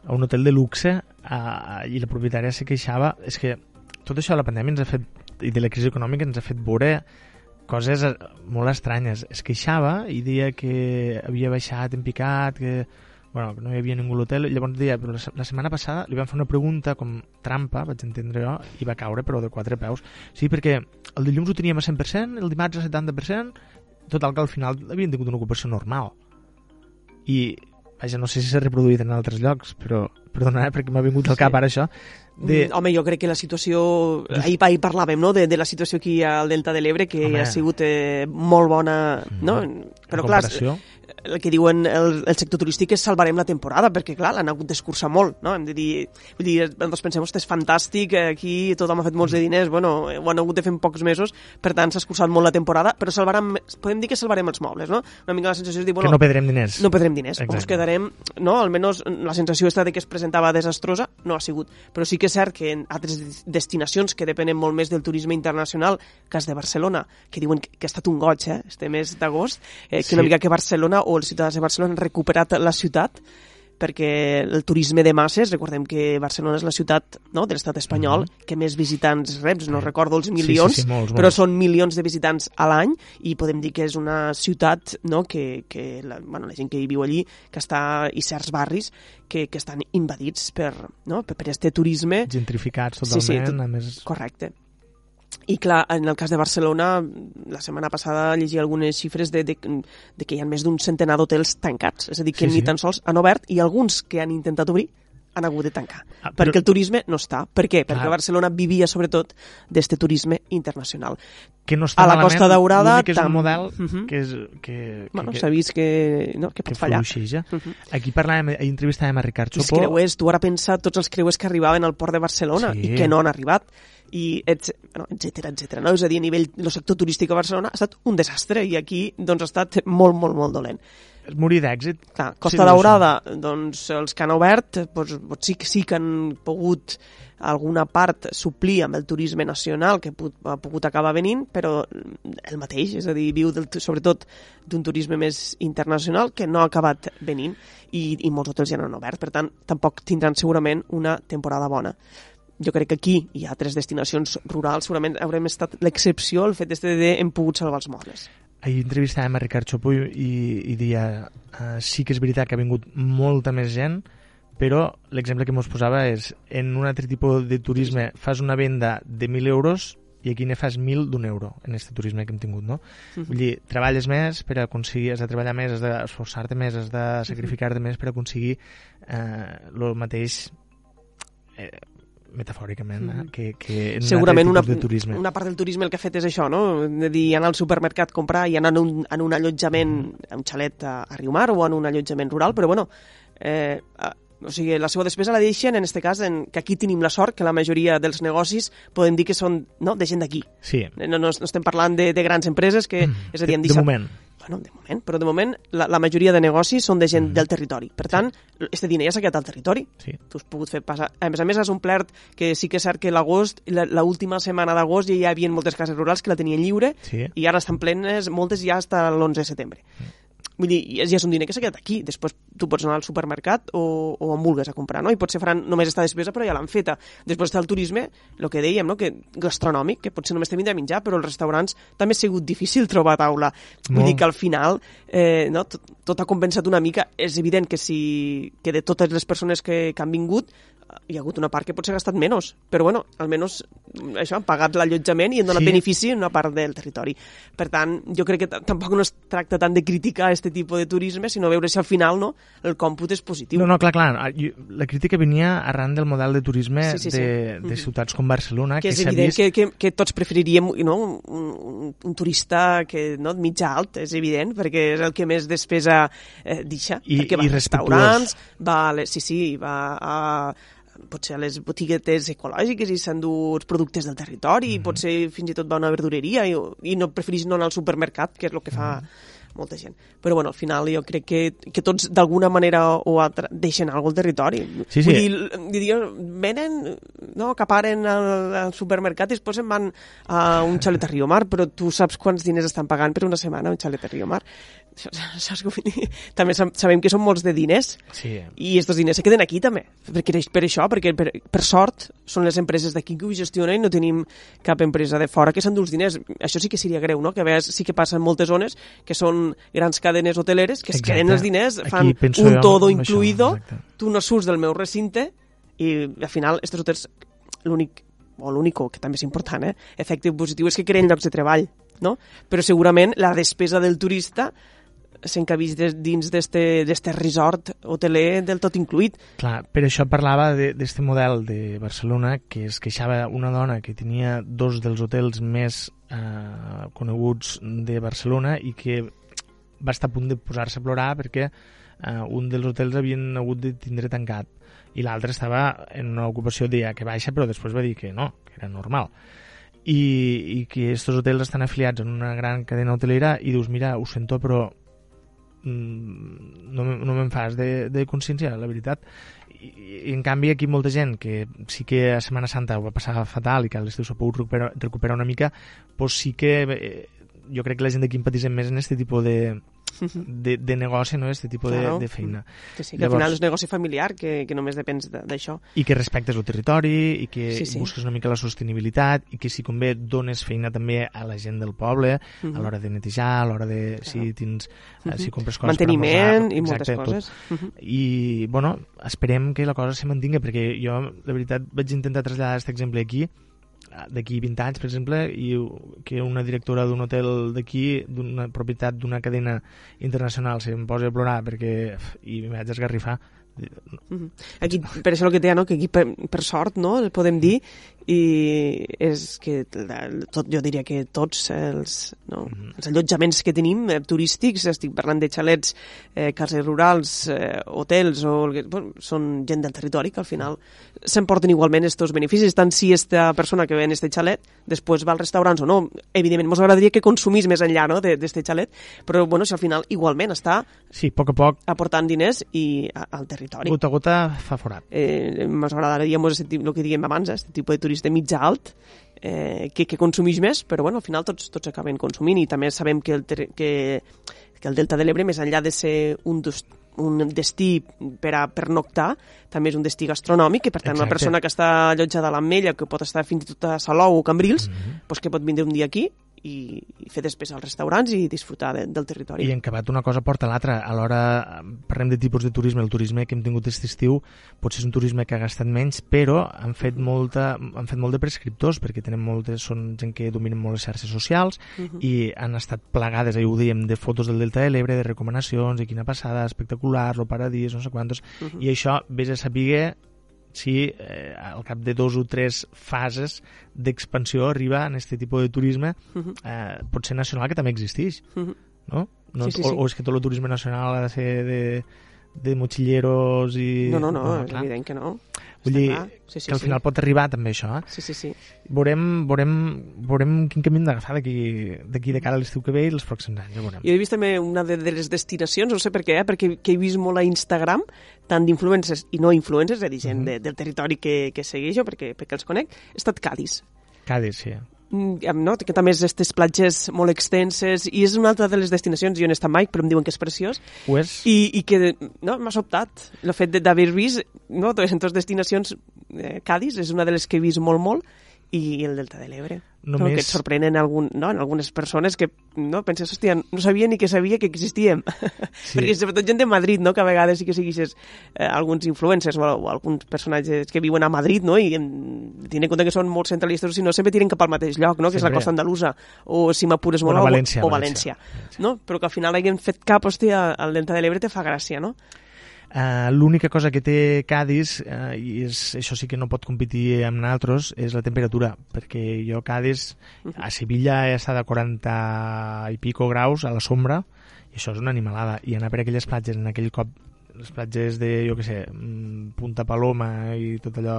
a un hotel de luxe, a, a, i la propietària se queixava, és que tot això de la pandèmia ens ha fet, i de la crisi econòmica ens ha fet veure coses molt estranyes. Es queixava i deia que havia baixat en picat, que bueno, no hi havia ningú a l'hotel, llavors deia, però la, la setmana passada li van fer una pregunta com trampa, vaig entendre jo, i va caure, però de quatre peus. Sí, perquè el dilluns ho teníem a 100%, el dimarts a 70%, total que al final havien tingut una ocupació normal. I, vaja, no sé si s'ha reproduït en altres llocs, però, perdona, eh, perquè m'ha vingut al cap sí. ara això. De... Mm, home, jo crec que la situació... Ahir, ahir parlàvem no? de, de la situació aquí al Delta de l'Ebre, que Home. ha sigut eh, molt bona, no? Mm. Però, clar, el que diuen el, el sector turístic és salvarem la temporada, perquè clar, l'han hagut d'escurçar molt, no? Hem de dir, vull dir, doncs pensem, ostres, és fantàstic, aquí tothom ha fet molts de diners, bueno, ho han hagut de fer en pocs mesos, per tant s'ha escurçat molt la temporada, però salvarem, podem dir que salvarem els mobles, no? Una mica la sensació és dir, bueno... Que no perdrem diners. No perdrem diners, Exacte. ens quedarem, no? Almenys la sensació està de que es presentava desastrosa, no ha sigut, però sí que és cert que en altres destinacions que depenen molt més del turisme internacional, cas de Barcelona, que diuen que, que ha estat un goig, eh, este mes d'agost, eh, que sí. una mica que Barcelona o els ciutadans de Barcelona han recuperat la ciutat, perquè el turisme de masses, recordem que Barcelona és la ciutat no, de l'estat espanyol mm -hmm. que més visitants reps, no recordo els milions, sí, sí, sí, molts, però molts. són milions de visitants a l'any i podem dir que és una ciutat no, que, que la, bueno, la gent que hi viu allí que està, i certs barris que, que estan invadits per, no, per, per este turisme Gentrificats Sí, sí, totalment, tot- a més... Correcte. I clar, en el cas de Barcelona, la setmana passada llegia algunes xifres de, de, de que hi ha més d'un centenar d'hotels tancats. És a dir, que Sí, ni sí. tan sols han obert i alguns que han intentat obrir han hagut de tancar. Ah, però- Perquè el turisme no està. Per què? Perquè. Barcelona vivia sobretot d'este turisme internacional. que no està A la malament, Costa Daurada, que és un tam- model Mhm. que, és, que, Bueno, que, s'ha vist que, no, que que pot fallar. fluixeja. Mhm. Aquí parlàvem, ahir entrevistàvem a Ricard Els Chopó. creuers, tu ara pensa tots els creuers que arribaven al port de Barcelona Sí. i que no han arribat i etc, bueno, etcètera, etcètera. No? És a dir, a nivell del sector turístic a Barcelona ha estat un desastre i aquí doncs, ha estat molt, molt, molt dolent. És morir d'èxit. Clar, Costa Sí, Daurada, doncs els que han obert doncs, doncs sí, que sí que han pogut alguna part suplir amb el turisme nacional que pu- ha pogut acabar venint, però el mateix, és a dir, viu del, sobretot d'un turisme més internacional que no ha acabat venint i, i molts hotels ja no han obert, per tant, tampoc tindran segurament una temporada bona. Jo crec que aquí hi ha altres destinacions rurals, segurament haurem estat l'excepció, el fet este de hem pogut salvar els mobles. Ahir entrevistàvem a Ricard Chopó i, i, dia uh, sí que és veritat que ha vingut molta més gent, però l'exemple que mos posava és en un altre tipus de turisme fas una venda de 1.000 euros i aquí ne fas 1.000 d'un euro en aquest turisme que hem tingut, no? Mhm. Vull dir, treballes més per aconseguir, has de treballar més, has d'esforçar-te més, has de sacrificar-te més per aconseguir eh, el mateix eh, metafòricament, eh, Mhm. que, que un segurament una, de turisme. una part del turisme el que ha fet és això, no? De dir, anar al supermercat, comprar i anar en un, en un allotjament, a un xalet a, a Riumar o en un allotjament rural, però bueno, eh, a, o sigui, la seva despesa la deixen, en este cas, en, que aquí tenim la sort que la majoria dels negocis podem dir que són no, de gent d'aquí. Sí, No, no, no estem parlant de, de grans empreses que, és a dir, han de deixat... moment. Bueno, de moment, però de moment la, la majoria de negocis són de gent del territori. Per tant, este diner ja s'ha quedat al territori Sí. tu has pogut fer passar... A més a més, has omplert que sí que és cert que l'agost, la- l'última setmana d'agost ja hi havia moltes cases rurals que la tenien lliure Sí. i ara estan plenes, moltes ja està l'11 de setembre. Vull dir, ja és un diner que s'ha quedat aquí. Després tu pots anar al supermercat o, o on vulguis a comprar, no? I potser faran només esta despesa, però ja l'han feta. Després està el turisme, el que dèiem, no? que gastronòmic, que potser només te vindrà a menjar, però els restaurants també ha sigut difícil trobar taula. Vull Molt. dir que al final eh, no? tot, tot ha compensat una mica. És evident que, si, que de totes les persones que, que han vingut hi ha hagut una part que potser ha gastat menys, però bueno, almenys mm, això, han pagat l'allotjament i han donat Sí. benefici en una part del territori. Per tant, jo crec que tampoc no es tracta tant de criticar aquest tipus de turisme, sinó veure si al final no, el còmput és positiu. No, no, clar, clar. ah, La crítica venia arran del model de turisme Sí, sí, sí. de, de Mhm. ciutats com Barcelona, que és s'ha evident vist... que, que, que tots preferiríem no, un, un, un turista que no, mitjà alt, és evident, perquè és el que més despesa eh, deixa. I- perquè va i a restaurants, va a les, sí, sí, va a potser a les botiguetes ecològiques i s'endú els productes del territori, Mhm. i potser fins i tot va a una verdureria i, i no preferís no anar al supermercat, que és el que fa Mhm. molta gent. Però bueno, al final jo crec que, que tots d'alguna manera o altra deixen alguna al territori. Sí, sí. Vull dir, diria, venen, no, acaparen al, al supermercat i després se'n van a un xalet a Riomar, però tu saps quants diners estan pagant per una setmana a un xalet a Riomar. Saps què vull dir? També sab- sabem que són molts de diners Sí. i estos diners se queden aquí també, perquè, per això, perquè per, per sort són les empreses d'aquí que ho gestionen i no tenim cap empresa de fora que s'endú els diners. Això sí que seria greu, no? Que a vegades sí que passa en moltes zones que són grans cadenes hoteleres que es Exacte. queden els diners, fan un todo això, incluido, exacte. tu no surts del meu recinte i al final estos hotels l'únic o l'únic, que també és important, eh? efecte positiu és que creen llocs de treball, no? Però segurament la despesa del turista s'encabís des- dins d'este resort hoteler del tot incluït. Clar, per això parlava d'aquest model de Barcelona que es queixava una dona que tenia dos dels hotels més eh, coneguts de Barcelona i que va estar a punt de posar-se a plorar perquè eh, un dels hotels havien hagut de tindre tancat i l'altre estava en una ocupació dia que baixa però després va dir que no, que era normal i, i que aquests hotels estan afiliats en una gran cadena hotelera i dius, mira, ho sento però no, me- no me'n fas de, de consciència, la veritat. I, i en canvi aquí molta gent que sí que a Setmana Santa ho va passar fatal i que a l'estiu s'ha pogut recuperar, recuperar una mica doncs sí que eh, jo crec que la gent d'aquí empatisem més en aquest tipus de, de, de negoci, no?, aquest tipus Claro. de, de feina. Que sí, que al final és negoci familiar, que, que només depens de- d'això. I que respectes el territori, i que Sí, sí. busques una mica la sostenibilitat, i que si convé dones feina també a la gent del poble, Mhm. a l'hora de netejar, a l'hora de... Si, tens, eh, si compres coses Manteniment per i moltes tot. coses. Mhm. i bueno, esperem que la cosa se mantingui perquè jo, de veritat, vaig intentar traslladar aquest exemple aquí d'aquí 20 anys, per exemple, i que una directora d'un hotel d'aquí, d'una propietat d'una cadena internacional, se em posa a plorar perquè i m'hi vaig esgarrifar. Mhm. Aquí, per això el que té, no? que aquí per, per sort no? podem dir i és que la, tot, jo diria que tots els, no? els allotjaments que tenim eh, turístics, estic parlant de xalets, eh, cases rurals, eh, hotels, o, bueno, són gent del territori que al final s'emporten igualment estos beneficis, tant si esta persona que ve en este xalet després va als restaurants o no. Evidentment, ens agradaria que consumís més enllà no? de- d'este xalet, però bueno, si al final igualment està Sí, a poc a poc, aportant diners i a, al territori gota a gota fa forat. eh, ens agradaria mos el que diguem abans, eh, este tipus de turista mitjà alt, eh, que, que consumeix més, però bueno, al final tots, tots acaben consumint i també sabem que el, que, que el Delta de l'Ebre, més enllà de ser un, dos, un destí per a pernoctar, també és un destí gastronòmic i per tant Exacte. una persona que està allotjada a l'Ametlla, que pot estar fins i tot a Salou o Cambrils, pues que pot vindre un dia aquí i, i fer despesa als restaurants i disfrutar de, del territori. I en acabat una cosa porta l'altra. Alhora parlem de tipus de turisme. El turisme que hem tingut aquest estiu potser és un turisme que ha gastat menys, però han fet, molta, han fet molt de prescriptors, perquè tenen moltes, són gent que dominen molt les xarxes socials Mhm. i han estat plegades, ahir ho dèiem, de fotos del Delta de l'Ebre, de recomanacions, i quina passada, espectacular, lo paradís, no sé quantos, Mhm. i això vés a saber si eh, al cap de dos o tres fases d'expansió arriba en aquest tipus de turisme Mhm. eh, potser nacional que també existeix Mhm. no? no Sí, sí, sí. O, o és que tot el turisme nacional ha de ser de, de motxilleros i... No, no, no, és clar. evident que no. Vull dir sí, sí, que al sí. final pot arribar també això. Eh? Sí, sí, sí. Veurem, veurem, veurem quin camí hem d'agafar d'aquí de cara a l'estiu que ve i els pròxims anys. Ja veurem. Jo he vist també una de, de les destinacions, no sé per què, eh, perquè que he vist molt a Instagram, tant d'influencers i no influencers, és a dir, gent Mhm. de, del territori que, que segueixo, perquè, perquè els conec, he estat Cádiz. Cádiz, sí. Mm, no? que també és aquestes platges molt extenses i és una altra de les destinacions, jo no he estat mai però em diuen que és preciós Ho és? i, i que no, m'ha sobtat el fet de- d'haver vist no, en destinacions eh, Cádiz és una de les que he vist molt molt i el Delta de l'Ebre Només- Només... que et sorprenen algun, no, en algunes persones que no, penses, hòstia, no sabia ni que sabia que existíem Sí. perquè sobretot gent de Madrid no? que a vegades sí que segueixes eh, alguns influencers o, o alguns personatges que viuen a Madrid no? i en, tenint en compte que són molt centralistes o si no sempre tiren cap al mateix lloc no? que és la Sempre. costa andalusa o si m'apures molt o- València, o València. València, no? però que al final hagin fet cap hòstia al Delta de l'Ebre te fa gràcia no? Uh, L'única cosa que té Cádiz, uh, i és, això sí que no pot competir amb nosaltres, és la temperatura, perquè jo Cádiz, a Sevilla he estat a 40 i pico graus a la sombra, i això és una animalada, i anar per aquelles platges en aquell cop les platges de, jo què sé, mm, Punta Paloma i tot allò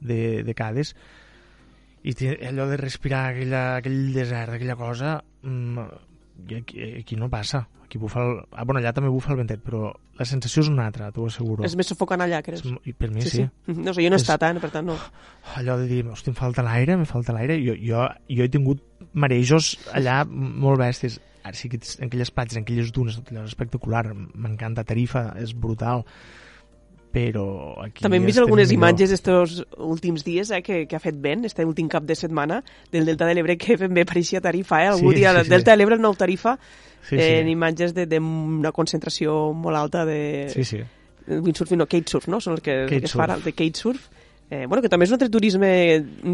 de, de Cádiz, i allò de respirar aquella, aquell desert, aquella cosa, mm, aquí, aquí no passa. Aquí bufa el... Ah, bueno, allà també bufa el ventet, però la sensació és una altra, t'ho asseguro. és més sufocant allà, creus? És I per mi sí. sí. No sé, jo no he És- estat, eh? per tant no. Allò de dir, hosti, em falta l'aire, em falta l'aire. Jo, jo, jo he tingut marejos allà molt bèsties. Ara sí que en aquelles platges, en aquelles dunes, tot allò és espectacular. M'encanta Tarifa, és brutal. Però aquí... També hem vist algunes millor. imatges estos últims dies eh, que, que ha fet vent, este últim cap de setmana, del Delta de l'Ebre, que ben bé pareixia Tarifa, eh? Algú Sí, dia, sí, sí. Delta de l'Ebre, nou Tarifa, Sí, eh, en sí. imatges d'una concentració molt alta de sí, sí. windsurf, no, kitesurf, no? Són els que, els que es fa Kitesurf. de kitesurf. Eh, bueno, que també és un altre turisme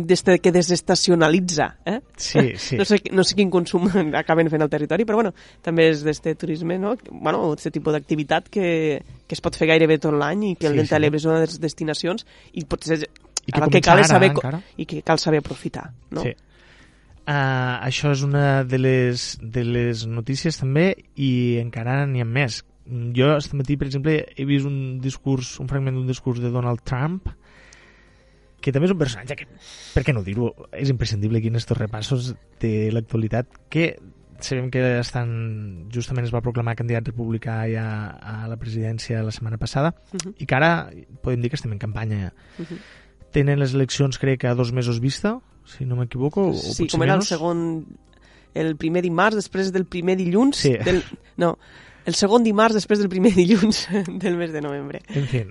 d'este que desestacionalitza, eh? Sí, sí. No sé, no sé quin consum acaben fent al territori, però bueno, també és d'este turisme, no? Bueno, aquest tipus d'activitat que, que es pot fer gairebé tot l'any i que el Sí, Delta sí. l'Ebre és una de les destinacions i potser I que que cal ara, saber encara. i que cal saber aprofitar, no? Sí. Uh, això és una de les, de les notícies també i encara n'hi ha més. Jo aquest matí, per exemple, he vist un discurs, un fragment d'un discurs de Donald Trump que també és un personatge que, per què no dir-ho, és imprescindible aquí en estos repassos de l'actualitat que sabem que estan, justament es va proclamar candidat republicà ja a la presidència la setmana passada Mhm. i que ara podem dir que estem en campanya ja. Mhm. Tenen les eleccions, crec que a dos mesos vista, si no m'equivoco, o Sí, potser com era el segon... El primer dimarts, després del primer dilluns... Sí. Del, no, El segon dimarts després del primer dilluns del mes de novembre. En fi.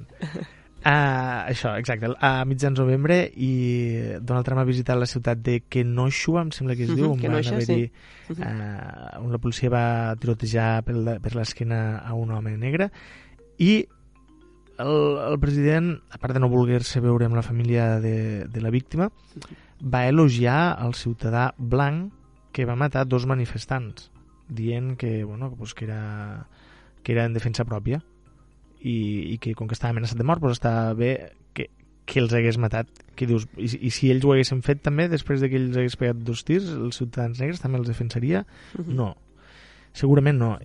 Uh, això, exacte, a mitjans novembre i Donald Trump ha visitat la ciutat de Kenosha, em sembla que es uh -huh, diu, on, Kenosha, sí. uh -huh. uh, on la policia va tirotejar per, l'esquena a un home negre i el, el president, a part de no voler-se veure amb la família de, de la víctima, va elogiar el ciutadà blanc que va matar dos manifestants, dient que, bueno, pues que, era, que era en defensa pròpia i, i que com que estava amenaçat de mort pues estava bé que, que els hagués matat que dius, i, i si ells ho haguessin fet també després de que ells hagués pegat dos tirs els ciutadans negres també els defensaria? Uh -huh. no segurament no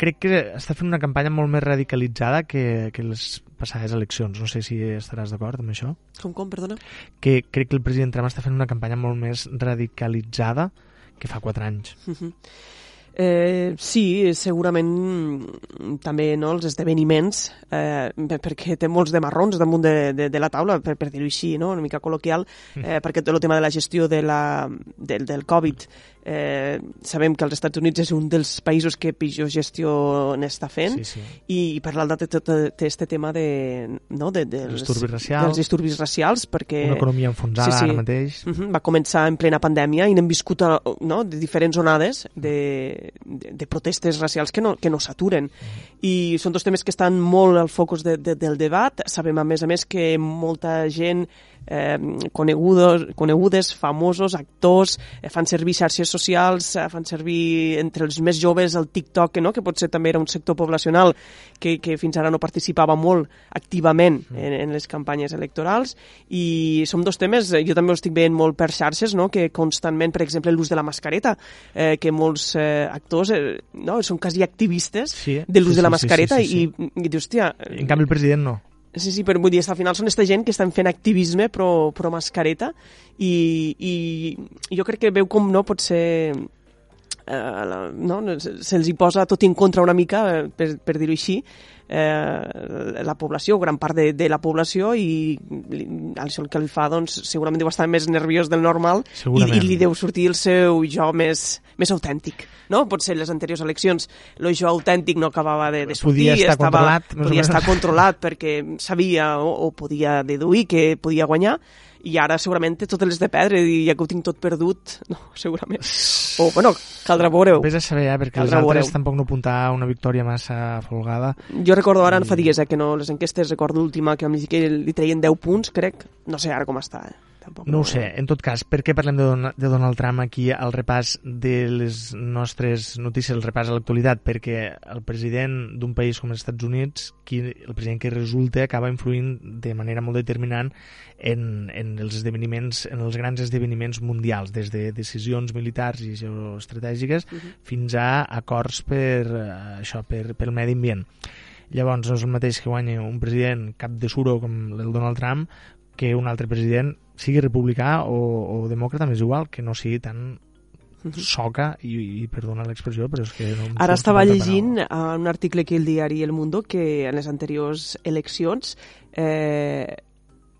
crec que està fent una campanya molt més radicalitzada que, que les passades eleccions. No sé si estaràs d'acord amb això. Com, com, perdona? Que crec que el president Trump està fent una campanya molt més radicalitzada que fa quatre anys. Uh -huh. Eh, sí, segurament també no, els esdeveniments, eh, perquè té molts de marrons damunt de, de, de la taula, per, per dir-ho així, no? una mica col·loquial, eh, perquè tot el tema de la gestió de la, del, del Covid Eh, sabem que els Estats Units és un dels països que pitjor gestió n'està fent Sí, sí. i, per l'altre té tot este tema de, no, de, dels, disturbis racials. dels disturbis racials perquè Una economia enfonsada Sí, sí. ara mateix. Uh -huh. Va començar en plena pandèmia i n'hem viscut a, no, de diferents onades de, de, de protestes racials que no, que no s'aturen. I són dos temes que estan molt al focus de, de, del debat. Sabem, a més a més, que molta gent eh, conegudos, conegudes, famosos, actors, eh, fan servir xarxes socials, eh, fan servir entre els més joves el TikTok, no? que potser també era un sector poblacional que, que fins ara no participava molt activament en, en les campanyes electorals i són dos temes, eh, jo també ho estic veient molt per xarxes, no? que constantment, per exemple, l'ús de la mascareta, eh, que molts eh, actors eh, no? són quasi activistes Sí, de l'ús sí, de la sí, sí, mascareta sí, sí, i, i dius, hòstia, En canvi, el president no. Sí, sí, però vull dir, al final són esta gent que estan fent activisme pro, pro mascareta i, i jo crec que veu com no pot ser eh, la, no? se'ls hi posa tot en contra una mica, eh, per, per dir-ho així, eh, la població, gran part de, de la població i li, això el que li fa, doncs, segurament deu estar més nerviós del normal i, i li deu sortir el seu jo més, més autèntic. No? Potser les anteriors eleccions el jo autèntic no acabava de, de sortir, Podia estar estava, controlat, podia estar controlat perquè sabia o, o podia deduir que podia guanyar i ara segurament té totes les de perdre i ja que ho tinc tot perdut, no, segurament. O, bueno, caldrà veure-ho. Vés a saber, eh, perquè les Caldrà altres veure-ho. tampoc no apuntava una victòria massa folgada. Jo recordo ara, en fa dies, eh, que no, les enquestes, recordo l'última, que, em que li treien 10 punts, crec. No sé ara com està, eh? Tampoc No ho sé, en tot cas, per què parlem de, Don de Donald Trump aquí al repàs de les nostres notícies, el repàs a l'actualitat? Perquè el president d'un país com els Estats Units, qui, el president que resulta, acaba influint de manera molt determinant en, en els esdeveniments, en els grans esdeveniments mundials, des de decisions militars i geoestratègiques uh -huh. fins a acords per, eh, això, per, pel medi ambient. Llavors, no és el mateix que guanyi un president cap de suro com el Donald Trump que un altre president sigui republicà o, o demòcrata, m'és igual, que no sigui tan soca, i, i perdona l'expressió, però és que... No Ara estava llegint uh, un article que el diari El Mundo que en les anteriors eleccions eh,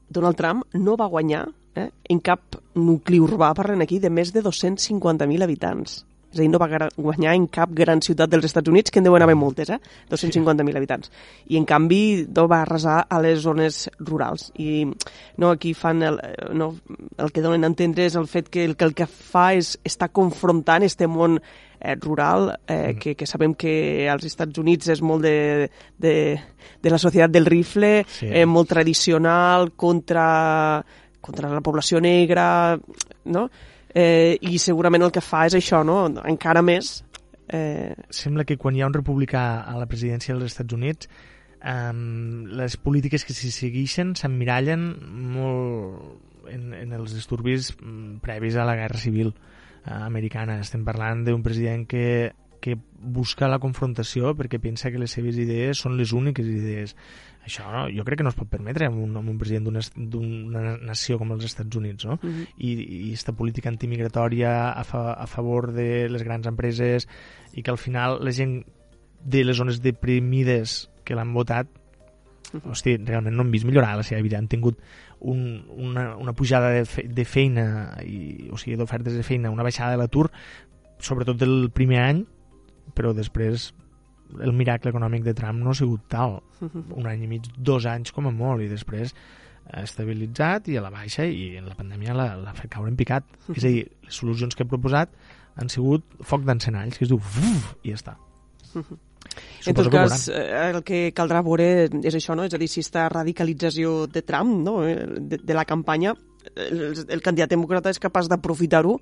Donald Trump no va guanyar eh, en cap nucli urbà, parlen aquí, de més de 250.000 habitants. És a dir, no va guanyar en cap gran ciutat dels Estats Units, que en deuen haver moltes, eh? 250.000 habitants. I en canvi no va arrasar a les zones rurals. I no, aquí fan el, eh, no, el que donen a entendre és el fet que el que, el que fa és estar confrontant este món eh, rural, eh, que, que sabem que als Estats Units és molt de, de, de la societat del rifle, Sí. eh, molt tradicional, contra, contra la població negra, no? Eh, I segurament el que fa és això, no? Encara més eh, Sembla que quan hi ha un republicà a la presidència dels Estats Units um, les polítiques que s'hi segueixen s'emmirallen molt en, en els disturbis mm, previs a la guerra civil eh, americana. Estem parlant d'un president que, que busca la confrontació perquè pensa que les seves idees són les úniques idees. Això no, jo crec que no es pot permetre amb un, amb un president d'una nació com els Estats Units, no? Mhm. I, i esta política antimigratòria a, fa, a favor de les grans empreses i que al final la gent de les zones deprimides que l'han votat hosti, realment no han vist millorar la seva vida, han tingut un, una, una pujada de, fe, de feina i, o sigui, d'ofertes de feina, una baixada de l'atur sobretot del primer any però després el miracle econòmic de Trump no ha sigut tal. Un any i mig, dos anys com a molt, i després ha estabilitzat i a la baixa i en la pandèmia l'ha fet caure en picat. És a dir, les solucions que he proposat han sigut foc d'encenalls, que es diu uf, i ja està. En tot cas, eh, el que caldrà veure és això, no? És a dir, si aquesta radicalització de Trump, no? Eh, de, de la campanya, el, el candidat demòcrata és capaç d'aprofitar-ho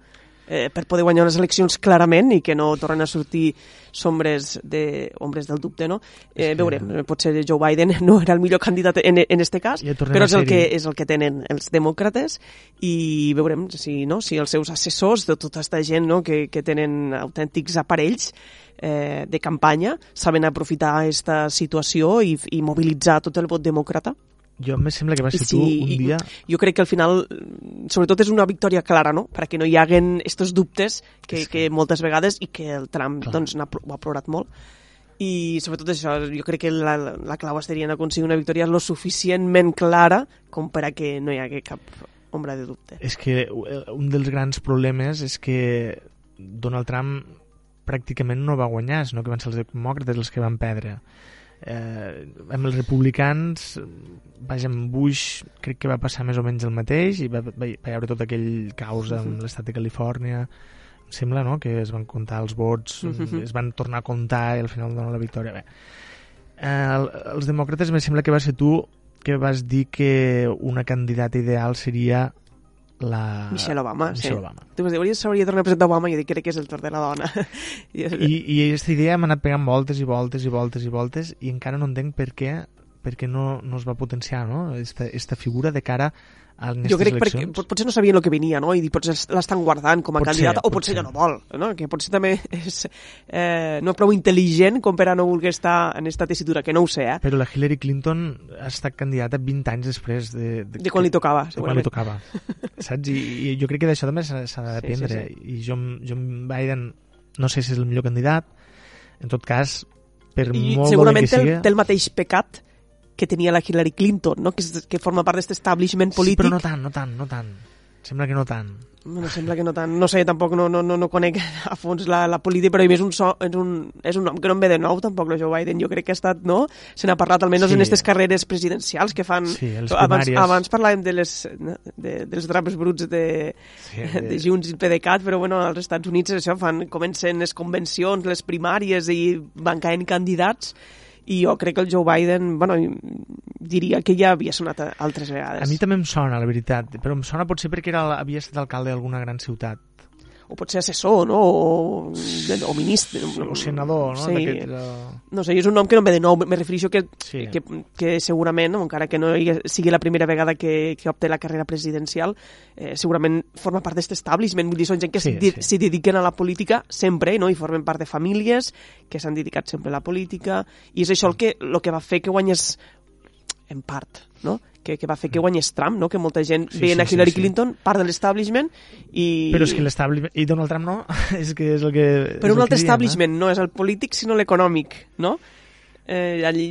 eh, per poder guanyar les eleccions clarament i que no tornen a sortir sombres de, ombres del dubte, no? Eh, que... Veurem, potser Joe Biden no era el millor candidat en, en este cas, ja però és el, que, és el que tenen els demòcrates i veurem si, no, si els seus assessors de tota aquesta gent no, que, que tenen autèntics aparells eh, de campanya saben aprofitar aquesta situació i, i mobilitzar tot el vot demòcrata jo em sembla que va ser sí, tu un dia... Jo crec que al final, sobretot és una victòria clara, no? Perquè no hi haguen aquests dubtes que, que... que moltes vegades i que el Trump Clar. doncs, ha, ho ha plorat molt. I sobretot això, jo crec que la, la clau estaria en aconseguir una victòria lo suficientment clara com per a que no hi hagi cap ombra de dubte. És que eh, un dels grans problemes és que Donald Trump pràcticament no va guanyar, sinó que van ser els demòcrates els que van perdre eh, amb els republicans vaja, amb Bush crec que va passar més o menys el mateix i va, va, va hi haure tot aquell caos amb l'estat de Califòrnia em sembla no? que es van comptar els vots uh -huh. es van tornar a comptar i al final donar la victòria bé. Eh, els demòcrates me sembla que va ser tu que vas dir que una candidata ideal seria la... Michelle Obama, Michelle sí. Obama. Tu vas dir, s'hauria de tornar a presentar Obama i jo dic, crec que és el torn de la dona. I, I aquesta idea m'ha anat pegant voltes i voltes i voltes i voltes i encara no entenc per què perquè no, no es va potenciar no? esta, esta figura de cara a jo crec eleccions. perquè potser no sabien el que venia no? i potser l'estan guardant com a pot candidata ser, o potser ja no vol no? que potser també és eh, no prou intel·ligent com per a no voler estar en aquesta tessitura que no ho sé eh? però la Hillary Clinton ha estat candidata 20 anys després de, de, de quan li tocava de quan li tocava saps? I, i jo crec que d'això també s'ha d'aprendre sí, sí, sí. i jo, jo Biden no sé si és el millor candidat en tot cas per I molt segurament que sigui... té el mateix pecat que tenia la Hillary Clinton, no? que, que forma part d'aquest establishment polític. Sí, però no tant, no tant, no tant. Sembla que no tant. No, no sembla que no tant. No sé, tampoc no, no, no, no conec a fons la, la política, però és un, so, és, un, és un nom que no em ve de nou, tampoc, el Joe Biden. Jo crec que ha estat, no? Se n'ha parlat, almenys sí. en aquestes carreres presidencials que fan... Sí, abans, abans parlàvem de les, de, dels draps bruts de, sí, de... de Junts i PDeCAT, però bueno, als Estats Units això fan, comencen les convencions, les primàries i van caent candidats i jo crec que el Joe Biden, bueno, diria que ja havia sonat altres vegades. A mi també em sona, la veritat, però em sona potser perquè era, havia estat alcalde d'alguna gran ciutat o pot ser assessor, no? o, o ministre. O senador, no? Sí. No sé, és un nom que no em ve de nou, me refereixo que, sí. que, que segurament, no? encara que no sigui la primera vegada que, que opte la carrera presidencial, eh, segurament forma part d'aquest establishment, vull dir, són gent que s'hi sí, sí. dediquen a la política sempre, no? i formen part de famílies que s'han dedicat sempre a la política, i és això el que, el que va fer que guanyés en part, no? Que, que va fer que guanyés Trump, no? que molta gent sí, veien sí, a Hillary sí, sí. Clinton part de l'establishment i... Però és que l'establishment... I Donald Trump no? és que és el que... Però un altre establishment eh? no és el polític sinó l'econòmic, no? eh, allí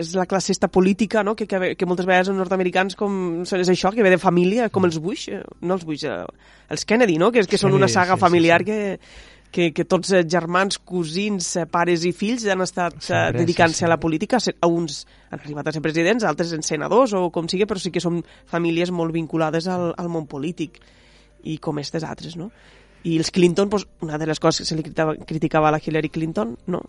és la classe esta política no? que, que, que moltes vegades els nord-americans com, és això, que ve de família, com els Bush, eh, no els Bush, eh, els Kennedy, no? que, que són una saga sí, familiar sí, sí. Que que, tots els germans, cosins, eh, pares i fills han estat uh, dedicant-se sí, sí. a la política. A uns han arribat a ser presidents, altres en senadors o com sigui, però sí que són famílies molt vinculades al, al món polític i com aquestes altres, no? I els Clinton, doncs, una de les coses que se li criticava, criticava a la Hillary Clinton, no?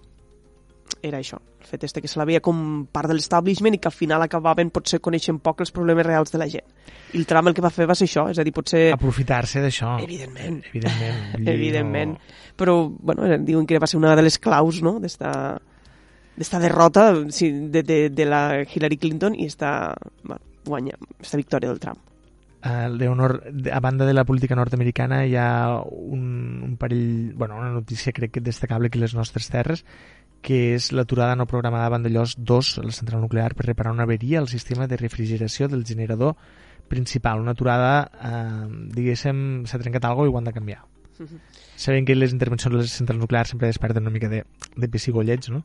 Era això, el fet este que se la veia com part de l'establishment i que al final acabaven potser coneixent poc els problemes reals de la gent. I el Trump el que va fer va ser això, és a dir, potser... Aprofitar-se d'això. Evidentment. Evidentment. Evidentment. No... Però, bueno, diuen que va ser una de les claus, no?, d'esta d'esta derrota sí, de, de, de la Hillary Clinton i esta, bueno, guanya, esta victòria del Trump. Uh, Leonor, a banda de la política nord-americana hi ha un, un parell, bueno, una notícia crec que destacable aquí a les nostres terres que és l'aturada no programada de Vandellós 2 a la central nuclear per reparar una averia al sistema de refrigeració del generador principal. Una aturada, eh, diguéssim, s'ha trencat alguna i ho han de canviar. Sabem que les intervencions de les centrals nuclears sempre desperten una mica de, de pessigollets, no?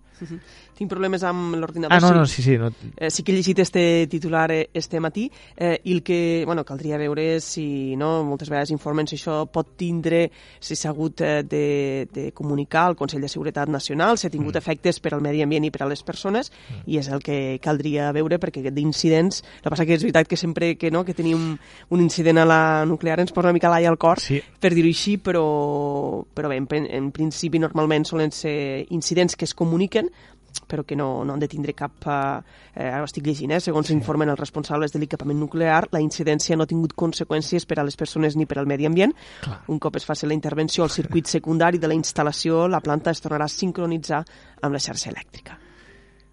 Tinc problemes amb l'ordinador. Ah, no, no, sí, sí. No... Eh, sí que he llegit este titular eh, este matí eh, i el que, bueno, caldria veure si, no, moltes vegades informen si això pot tindre, si s'ha hagut eh, de, de comunicar al Consell de Seguretat Nacional, si ha tingut mm. efectes per al medi ambient i per a les persones, mm. i és el que caldria veure, perquè d'incidents, el que passa que és veritat que sempre que, no, que tenim un incident a la nuclear ens posa una mica l'ai al cor, Sí. per dir-ho així, però, però bé, en, en principi normalment solen ser incidents que es comuniquen, però que no, no han de tindre cap... Eh, eh, ara ho estic llegint, eh, segons informen els responsables de l'equipament nuclear, la incidència no ha tingut conseqüències per a les persones ni per al medi ambient. Clar. Un cop es faci la intervenció al circuit secundari de la instal·lació, la planta es tornarà a sincronitzar amb la xarxa elèctrica.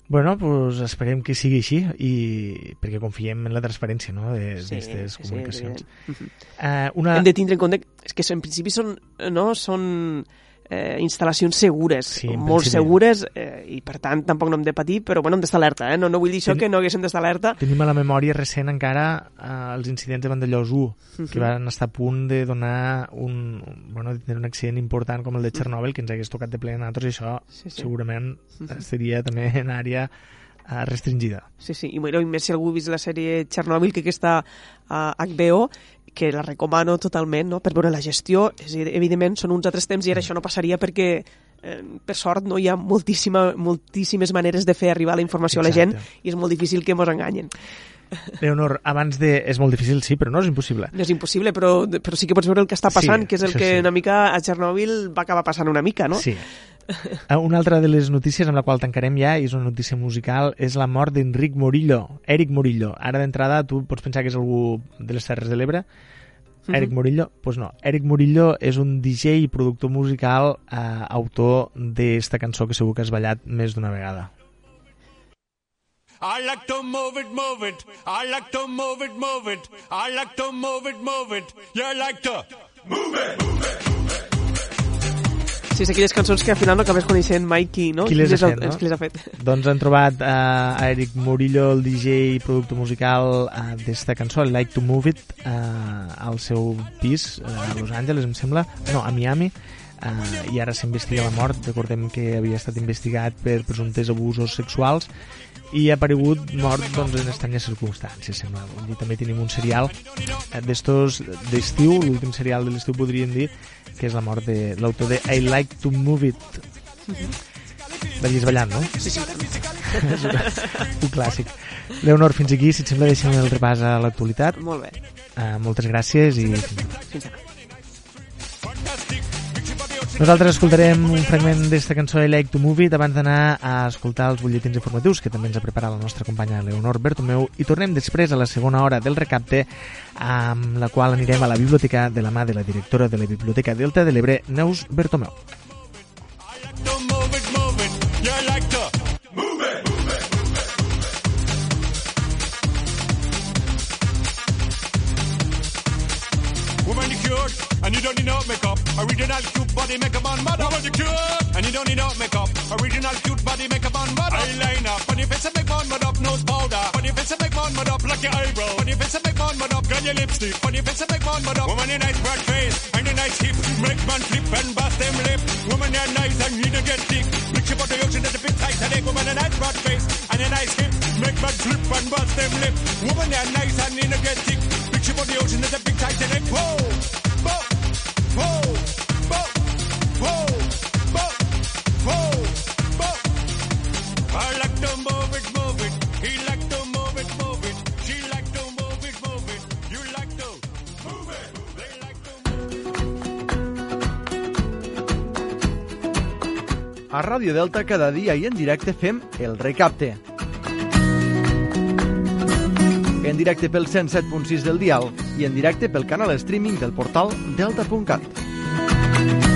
Bueno, pues esperem que sigui així i perquè confiem en la transparència no, d'aquestes sí, comunicacions. evident. Mhm. uh, una... Hem de tindre en compte és que en principi són, no, són eh, instal·lacions segures, Sí, molt principi. segures, eh, i per tant tampoc no hem de patir, però bueno, hem d'estar alerta, eh? no, no vull dir això Ten- que no haguéssim d'estar alerta. Tenim a la memòria recent encara eh, els incidents de Vandellós 1, que van estar a punt de donar un, bueno, de tenir un accident important com el de Txernòbil, que ens hagués tocat de ple a nosaltres, i això Sí, sí. segurament eh, seria també en àrea eh, restringida. Sí, sí, i, bueno, i més si algú ha vist la sèrie Chernobyl, que aquesta a HBO, que la recomano totalment, no? per veure la gestió, és, dir, evidentment són uns altres temps i ara això no passaria perquè eh, per sort no hi ha moltíssima, moltíssimes maneres de fer arribar la informació a la gent Exacte. i és molt difícil que mos enganyen. Leonor, abans de... És molt difícil, sí, però no és impossible. No és impossible, però, però sí que pots veure el que està passant, Sí, que és el que sí. una mica a Chernobyl va acabar passant una mica, no? Sí. Eh, Una altra de les notícies amb la qual tancarem ja, i és una notícia musical, és la mort d'Enric Morillo, Eric Morillo. Ara d'entrada tu pots pensar que és algú de les Terres de l'Ebre, Mhm. Eric Morillo? Doncs pues no. Eric Morillo és un DJ i productor musical, eh, autor d'esta cançó que segur que has ballat més d'una vegada. I like to move it, move it. I like to move it, move it. I like to move it, move it. You like to. Sí, és aquelles cançons que al final no acabes coneixent mai qui, no? Qui les és ha el- fet, no? és qui les ha fet. Doncs han trobat eh, a Eric Murillo, el DJ i productor musical eh, d'esta cançó, I Like to Move It, eh, al seu pis eh, a Los Angeles, em sembla, no, a Miami, eh, i ara s'investiga la mort. Recordem que havia estat investigat per presumptes abusos sexuals i ha aparegut mort doncs, en estranyes circumstàncies, sembla. Dir, també tenim un serial eh, d'estos d'estiu, l'últim serial de l'estiu podríem dir, que és la mort de l'autor de I Like to Move It. Veies ballant, no? Sí, sí, un clàssic. Leonor, fins aquí, si et sembla, deixem el repàs a l'actualitat. molt bé. Uh, moltes gràcies i fins ara. Nosaltres escoltarem un fragment d'esta cançó I Like to Move It abans d'anar a escoltar els butlletins informatius que també ens ha preparat la nostra companya Leonor Bertomeu i tornem després a la segona hora del recapte amb la qual anirem a la biblioteca de la mà de la directora de la Biblioteca Delta de l'Ebre, Neus Bertomeu. Cute, and you don't need no makeup. Original cute body makeup on mother. Woman, you cute, and you don't need no makeup. Original cute body makeup on mother. Eyeliner, on your face and make one mud up. Nose powder, your face and make one mud up. Like your eyebrow, your face and make one mud up. Girl, your lipstick, your face and make one mud up. Woman, you nice broad face, and your nice hip. Make man flip and bust them lip. Woman, you're nice and you don't get thick. Look you the ocean at the big tight headache. Woman, a nice broad face, and a nice hip. Make man flip and bust them lip. Woman, you're nice and you don't get thick. You the ocean at the big headache. Whoa, whoa, whoa, whoa, whoa, whoa, whoa, whoa. I like to move it, move it. He like to move it, move it. She like to move it, move it. You like to move it. They like to A Ràdio Delta cada dia i en directe fem el recapte. En directe pel 107.6 del dial i en directe pel canal streaming del portal delta.cat.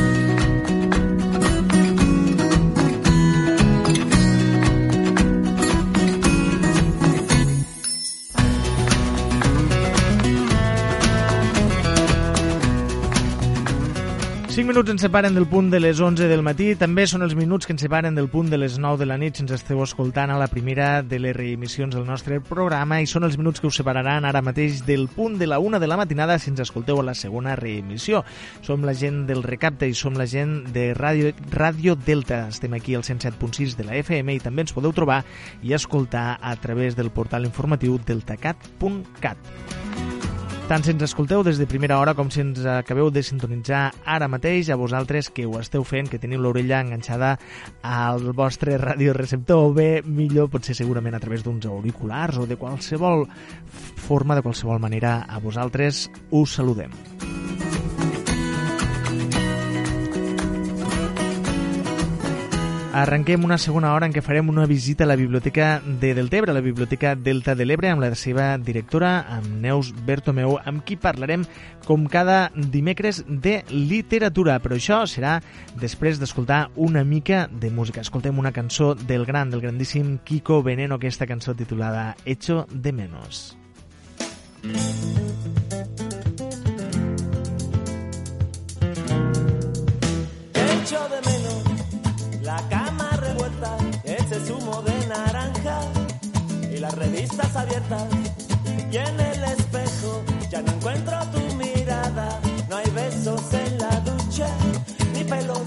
5 minuts ens separen del punt de les 11 del matí, també són els minuts que ens separen del punt de les 9 de la nit si ens esteu escoltant a la primera de les reemissions del nostre programa i són els minuts que us separaran ara mateix del punt de la 1 de la matinada si ens escolteu a la segona reemissió. Som la gent del Recapte i som la gent de Ràdio, Ràdio Delta. Estem aquí al 107.6 de la FM i també ens podeu trobar i escoltar a través del portal informatiu deltacat.cat. Tant si ens escolteu des de primera hora com si ens acabeu de sintonitzar ara mateix, a vosaltres que ho esteu fent, que teniu l'orella enganxada al vostre radioreceptor o bé, millor, potser segurament a través d'uns auriculars o de qualsevol forma, de qualsevol manera, a vosaltres us saludem. Arrenquem una segona hora en què farem una visita a la Biblioteca de Deltebre, la Biblioteca Delta de l'Ebre, amb la seva directora, amb Neus Bertomeu, amb qui parlarem com cada dimecres de literatura. Però això serà després d'escoltar una mica de música. Escoltem una cançó del gran, del grandíssim Kiko Veneno, aquesta cançó titulada Hecho de Menos. Hecho de menos y las revistas abiertas. Y en el espejo ya no encuentro tu mirada, no hay besos en la ducha, ni pelos,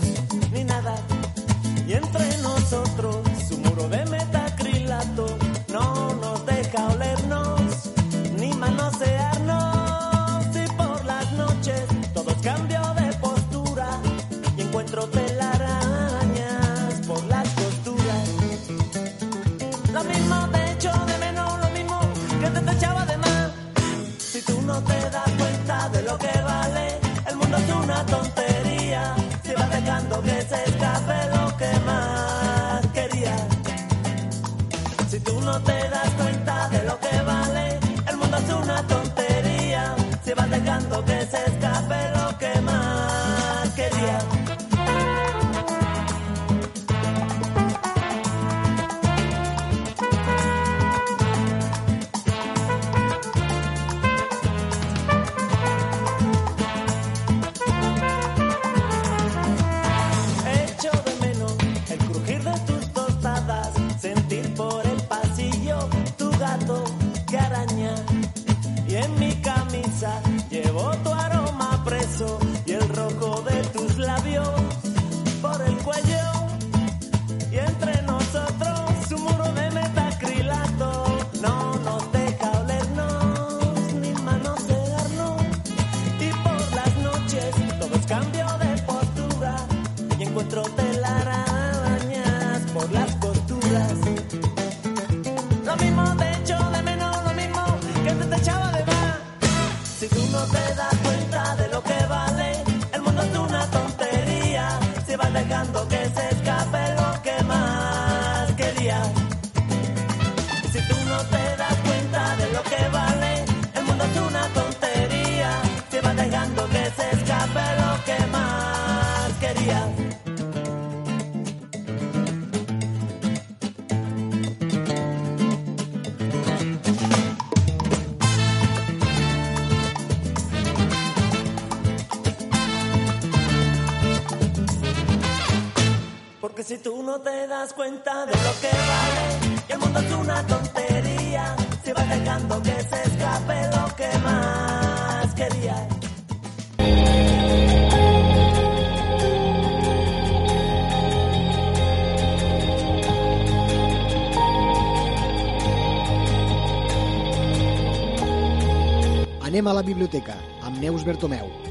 das cuenta de lo que vale, que el mundo es una tontería, si vas dejando que se escape lo que más querías. Anem a la biblioteca amb Neus Bertomeu.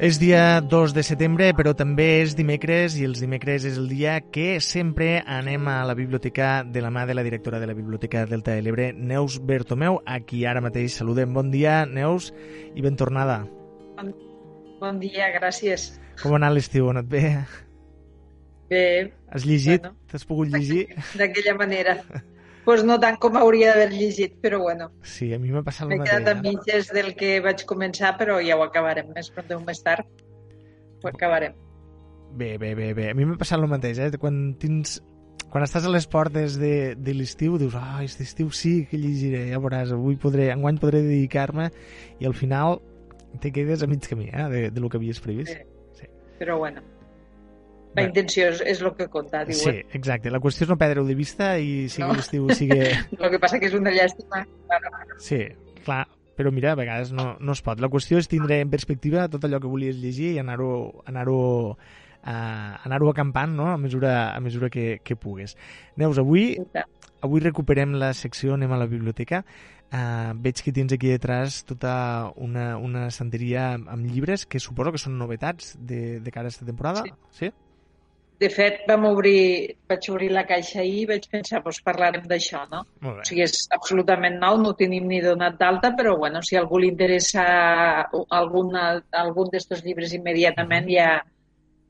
És dia 2 de setembre, però també és dimecres i els dimecres és el dia que sempre anem a la biblioteca de la mà de la directora de la Biblioteca Delta de l'Ebre, Neus Bertomeu, a qui ara mateix saludem. Bon dia, Neus, i ben tornada. Bon, bon dia, gràcies. Com ha anat l'estiu? Ha anat bé? Bé, Has llegit? Bueno. T'has pogut llegir? d'aquella manera. pues no tant com hauria d'haver llegit, però bueno. Sí, a mi m'ha passat el M'he mateix. quedat a eh? mitges del que vaig començar, però ja ho acabarem més pront o més tard. Ho acabarem. Bé, bé, bé, bé. A mi m'ha passat el mateix, eh? Quan tens... Quan estàs a les portes de, de l'estiu, dius, ah, aquest estiu sí que llegiré, ja veuràs, avui podré, enguany podré dedicar-me, i al final te quedes a mig camí, eh, de, de lo que havies previst. Sí. Però bueno, la intenció és, és el que compta, Sí, diuen. exacte. La qüestió és no perdre-ho de vista i sigui No. l'estiu, sigui... El que passa que és una llàstima. Sí, clar, però mira, a vegades no, no es pot. La qüestió és tindre en perspectiva tot allò que volies llegir i anar-ho anar-ho uh, anar-ho acampant no? a mesura, a mesura que, que pugues. Neus, avui, avui recuperem la secció Anem a la biblioteca. Uh, veig que tens aquí detrás tota una, una estanteria amb, amb llibres que suposo que són novetats de, de cara a aquesta temporada. Sí. sí? De fet, vam obrir, vaig obrir la caixa ahir i vaig pensar, doncs parlarem d'això, no? O sigui, és absolutament nou, no ho tenim ni donat d'alta, però bueno, si a algú li interessa alguna, algun d'estos llibres immediatament ja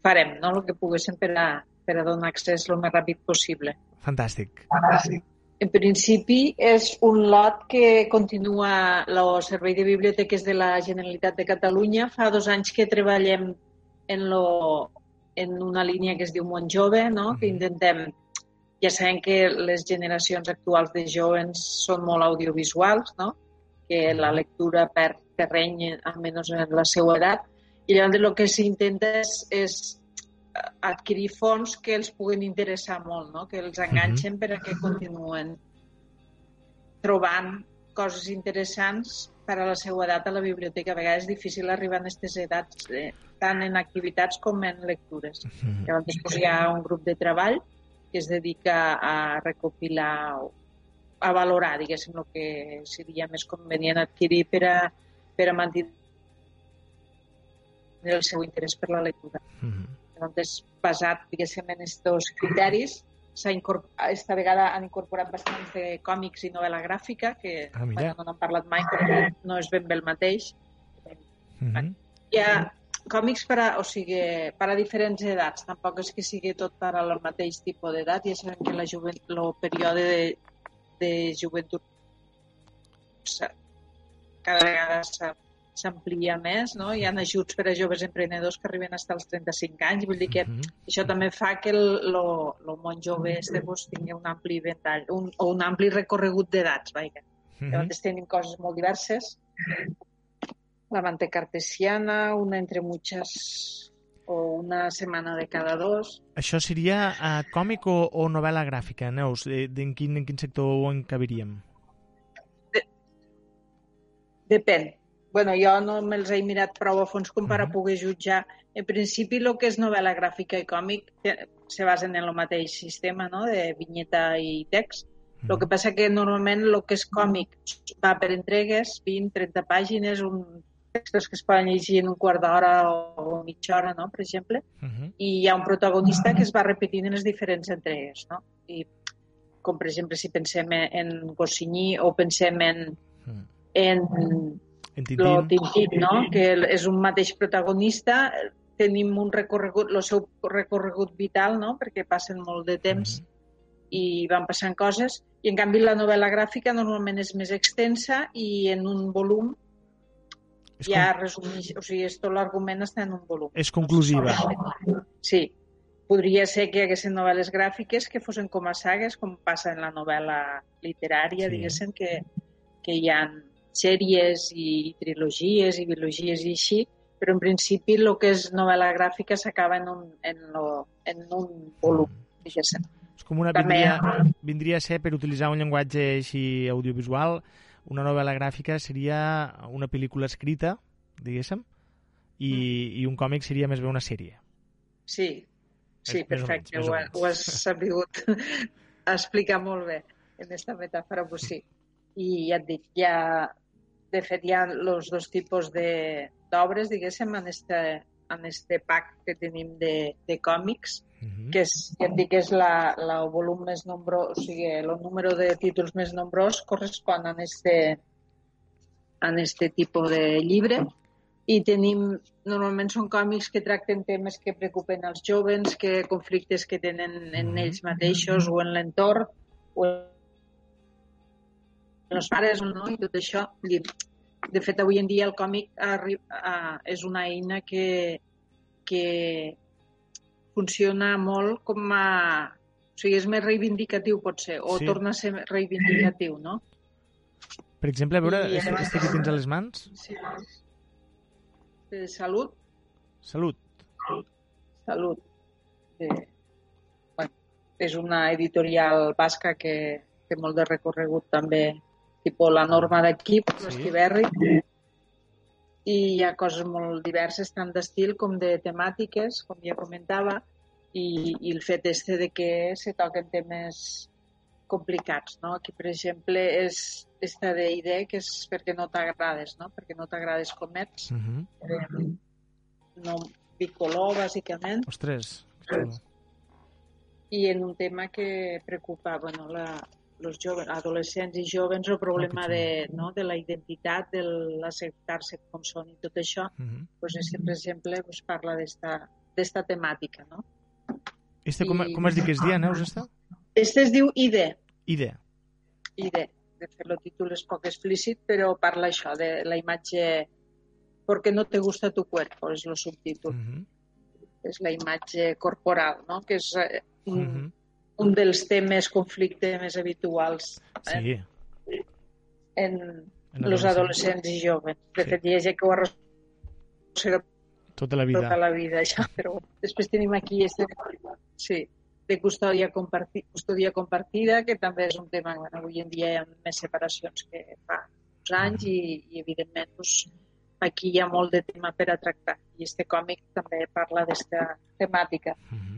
farem no? el que poguéssim per a, per a donar accés el més ràpid possible. Fantàstic. En principi és un lot que continua el Servei de Biblioteques de la Generalitat de Catalunya. Fa dos anys que treballem en, lo, en una línia que es diu Mont Jove, no? que intentem... Ja sabem que les generacions actuals de jovens són molt audiovisuals, no? que la lectura perd terreny, almenys en la seva edat, i llavors el que s'intenta és, és adquirir fons que els puguen interessar molt, no? que els enganxen per a que continuen trobant coses interessants per a la seva edat a la biblioteca. A vegades és difícil arribar a aquestes edats, eh, tant en activitats com en lectures. Mhm. Llavors després hi ha un grup de treball que es dedica a recopilar, o a valorar, diguéssim, el que seria més convenient adquirir per a, per a mantenir el seu interès per la lectura. Mhm. Llavors, basat, diguéssim, en aquests criteris, esta vegada han incorporat bastants de còmics i novel·la gràfica, que Ah, mira. bueno, no n'han parlat mai, però no és ben bé el mateix. Mhm. Hi ha còmics per a, o sigui, per a diferents edats, tampoc és que sigui tot per al mateix tipus d'edat, ja sabem que la jovent, el període de, de joventut cada vegada s'ha- s'amplia més, no? Hi ha ajuts per a joves emprenedors que arriben fins als 35 anys, vull dir que Mhm. això també fa que el, lo, lo món jove este pues, tingui un ampli ventall, un, o un ampli recorregut d'edats, vaja. Mhm. Llavors tenim coses molt diverses. La manteca artesiana, una entre muchas o una setmana de cada dos. Això seria uh, còmic o, o novel·la gràfica, Neus? Eh, En quin, en quin sector ho encabiríem? Depèn. Bueno, jo no me'ls he mirat prou a fons com per a Mhm. poder jutjar. En principi, el que és novel·la gràfica i còmic eh, se basen en el mateix sistema no? de vinyeta i text. El que passa que normalment el que és còmic va per entregues, 20-30 pàgines, un textos que es poden llegir en un quart d'hora o mitja hora, no? per exemple, Mhm. i hi ha un protagonista que es va repetint en les diferents entregues. No? I, com per exemple si pensem en, Goscinny o pensem en, Mhm. en En lo Tintín. Tintín, no? que és un mateix protagonista, tenim un recorregut, el seu recorregut vital, no? perquè passen molt de temps Mhm. i van passant coses, i en canvi la novel·la gràfica normalment és més extensa i en un volum És, ja con resumeix, o sigui, és tot l'argument està en un volum. és conclusiva. Sí, podria ser que hi haguessin novel·les gràfiques que fossin com a sagues, com passa en la novel·la literària, sí. diguéssim, que, que hi ha sèries i trilogies i bilogies i així, però en principi el que és novel·la gràfica s'acaba en, un, en, lo, en un volum, diguéssim. És com una També- vindria, vindria a ser, per utilitzar un llenguatge així audiovisual, una novel·la gràfica seria una pel·lícula escrita, diguéssim, i, Mm. i un còmic seria més bé una sèrie. Sí, sí, Més- perfecte, menys, més o ho, menys. ho has sabut explicar molt bé en aquesta metàfora, pues sí. I ja et dic, ha, de fet, hi ha els dos tipus de- d'obres, diguéssim, en este, en este pack que tenim de, de còmics, Mhm. que és, ja et dic, és la, la el volum més nombrós, o sigui, el número de títols més nombrós correspon a este, en este tipus de llibre i tenim, normalment són còmics que tracten temes que preocupen als jovens, que conflictes que tenen en Mhm. ells mateixos o en l'entorn o els pares, no? I tot això. Dir, De fet, avui en dia el còmic és una eina que, que funciona molt com a... O sigui, és més reivindicatiu, potser, o Sí. torna a ser reivindicatiu, no? Per exemple, a veure, I este, que tens a les mans, Sí. De salut, salut. Salut. Eh, bueno, és una editorial basca que té molt de recorregut també, tipus la norma d'equip, Sí. l'Estiberri, i hi ha coses molt diverses, tant d'estil com de temàtiques, com ja comentava, i, i el fet este de que se toquen temes complicats, no? Aquí, per exemple, és esta d'idea que és perquè no t'agrades, no? Perquè no t'agrades com ets, Uh -huh. eh, no bicolor, bàsicament, Ostres, i en un tema que preocupa bueno, la, los joves, adolescents i jovens el problema de, no, de la identitat, de l'acceptar-se com són i tot això, Uh -huh. pues, este, per exemple, pues, parla d'esta temàtica. No? Este, com, I- com has dit que es dia, Neus, esta? Este es diu IDE, Idea. IDE. De fet, el títol és poc explícit, però parla això, de la imatge ¿Por qué no te gusta tu cuerpo? És el subtítol. Uh -huh. És la imatge corporal, no? que és eh, un, -huh. Un dels temes conflicte més habituals Sí, en en els adolescents. i joves. De Sí. fet, hi ha gent que ho arrossega Tota la tota vida. la vida, això. Però després tenim aquí este, sí, de custòdia, comparti, custòdia compartida, que també és un tema, bueno, avui en dia hi ha més separacions que fa uns anys i, i evidentment, doncs, aquí hi ha molt de tema per a tractar. I este còmic també parla d'esta temàtica. Uh -huh.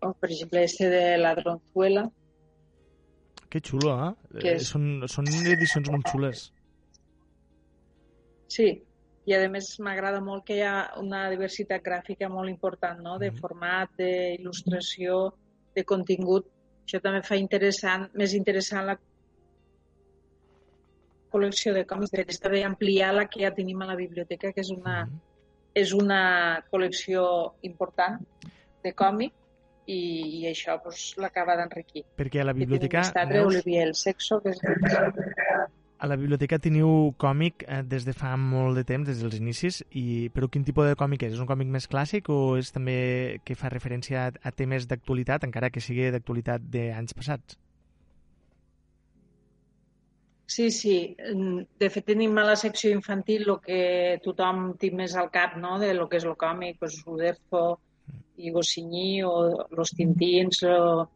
O, per exemple, este de Ladronzuela, Que xulo, eh? Que eh? és- Són, són edicions molt xules. Sí, i a més m'agrada molt que hi ha una diversitat gràfica molt important, no? de Mhm. format, d'il·lustració, de contingut. Això també fa interessant, més interessant la col·lecció de còmics, de fet, també ampliar la que ja tenim a la biblioteca, que és una, Mhm. és una col·lecció important de còmic i, i això pues, l'acaba d'enriquir. Perquè a la tenim biblioteca, Neus, Olivier el Sexo, que és... a la biblioteca teniu còmic eh, des de fa molt de temps, des dels inicis, i però quin tipus de còmic és? És un còmic més clàssic o és també que fa referència a, a temes d'actualitat, encara que sigui d'actualitat d'anys passats? Sí, sí. Mm, De fet, tenim a la secció infantil el que tothom té més al cap, no?, de lo que és el còmic, pues, Uderzo i Goscinny, o los Tintins, o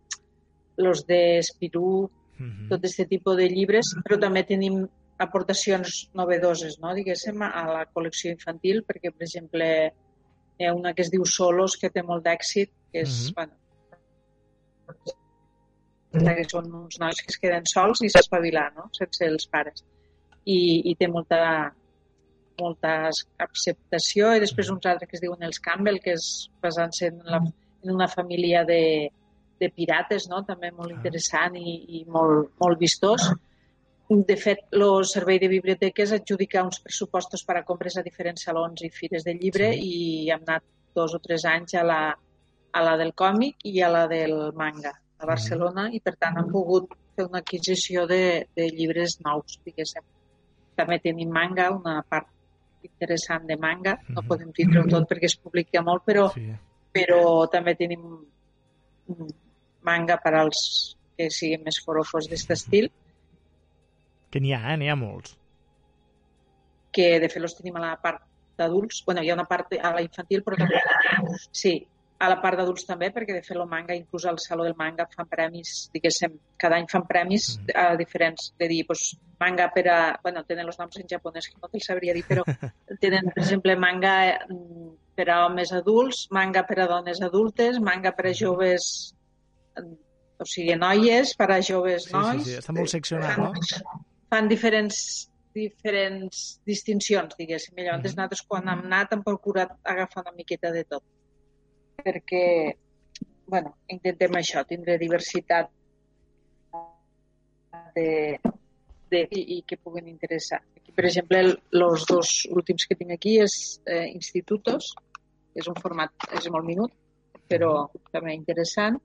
los de Spirou, Uh -huh. tot aquest tipus de llibres, però també tenim aportacions novedoses, no?, diguéssim, a la col·lecció infantil, perquè, per exemple, hi ha una que es diu Solos, que té molt d'èxit, que és, Mhm. bueno, que són uns nois que es queden sols i s'espavilar, no?, sense els pares. I, i té molta, molta acceptació, i després uns altres que es diuen els Campbell, que és basant-se en, la, en una família de, de pirates, no? també molt Ah. interessant i, i molt, molt vistós. De fet, el Servei de Biblioteques adjudica uns pressupostos per a compres a diferents salons i fires del llibre Sí. i hem anat dos o tres anys a la, a la del còmic i a la del manga a Barcelona i, per tant, hem pogut fer una adquisició de, de llibres nous, diguéssim. També tenim manga, una part interessant de manga. No Mhm. podem tindre-ho tot perquè es publica molt, però Sí. però també tenim manga per als que siguin més forofos d'aquest estil, Que n'hi ha, eh? N'hi ha molts. que de fet els tenim a la part d'adults. bueno, hi ha una part a la infantil, però també... Sí, a la part d'adults també, perquè de fet el manga, inclús al Saló del Manga, fan premis, diguéssim, cada any fan premis Mhm. a diferents, de dir, pues, manga per a... bueno, tenen els noms en japonès, que no te'ls sabria dir, però tenen, per exemple, manga mm, per a homes adults, manga per a dones adultes, manga per a joves, mm, o sigui, noies, per a joves Sí, nois. sí, sí. Està molt seccionat, no? Fan diferents diferents distincions, diguéssim. Llavors Mhm. nosaltres quan hem anat hem procurat agafar una miqueta de tot. Perquè, bueno, intentem això, tindre diversitat de, de, i, i que puguen interessar. Aquí, per exemple, els dos últims que tinc aquí és eh, Institutos, és un format, és molt minut, però també interessant.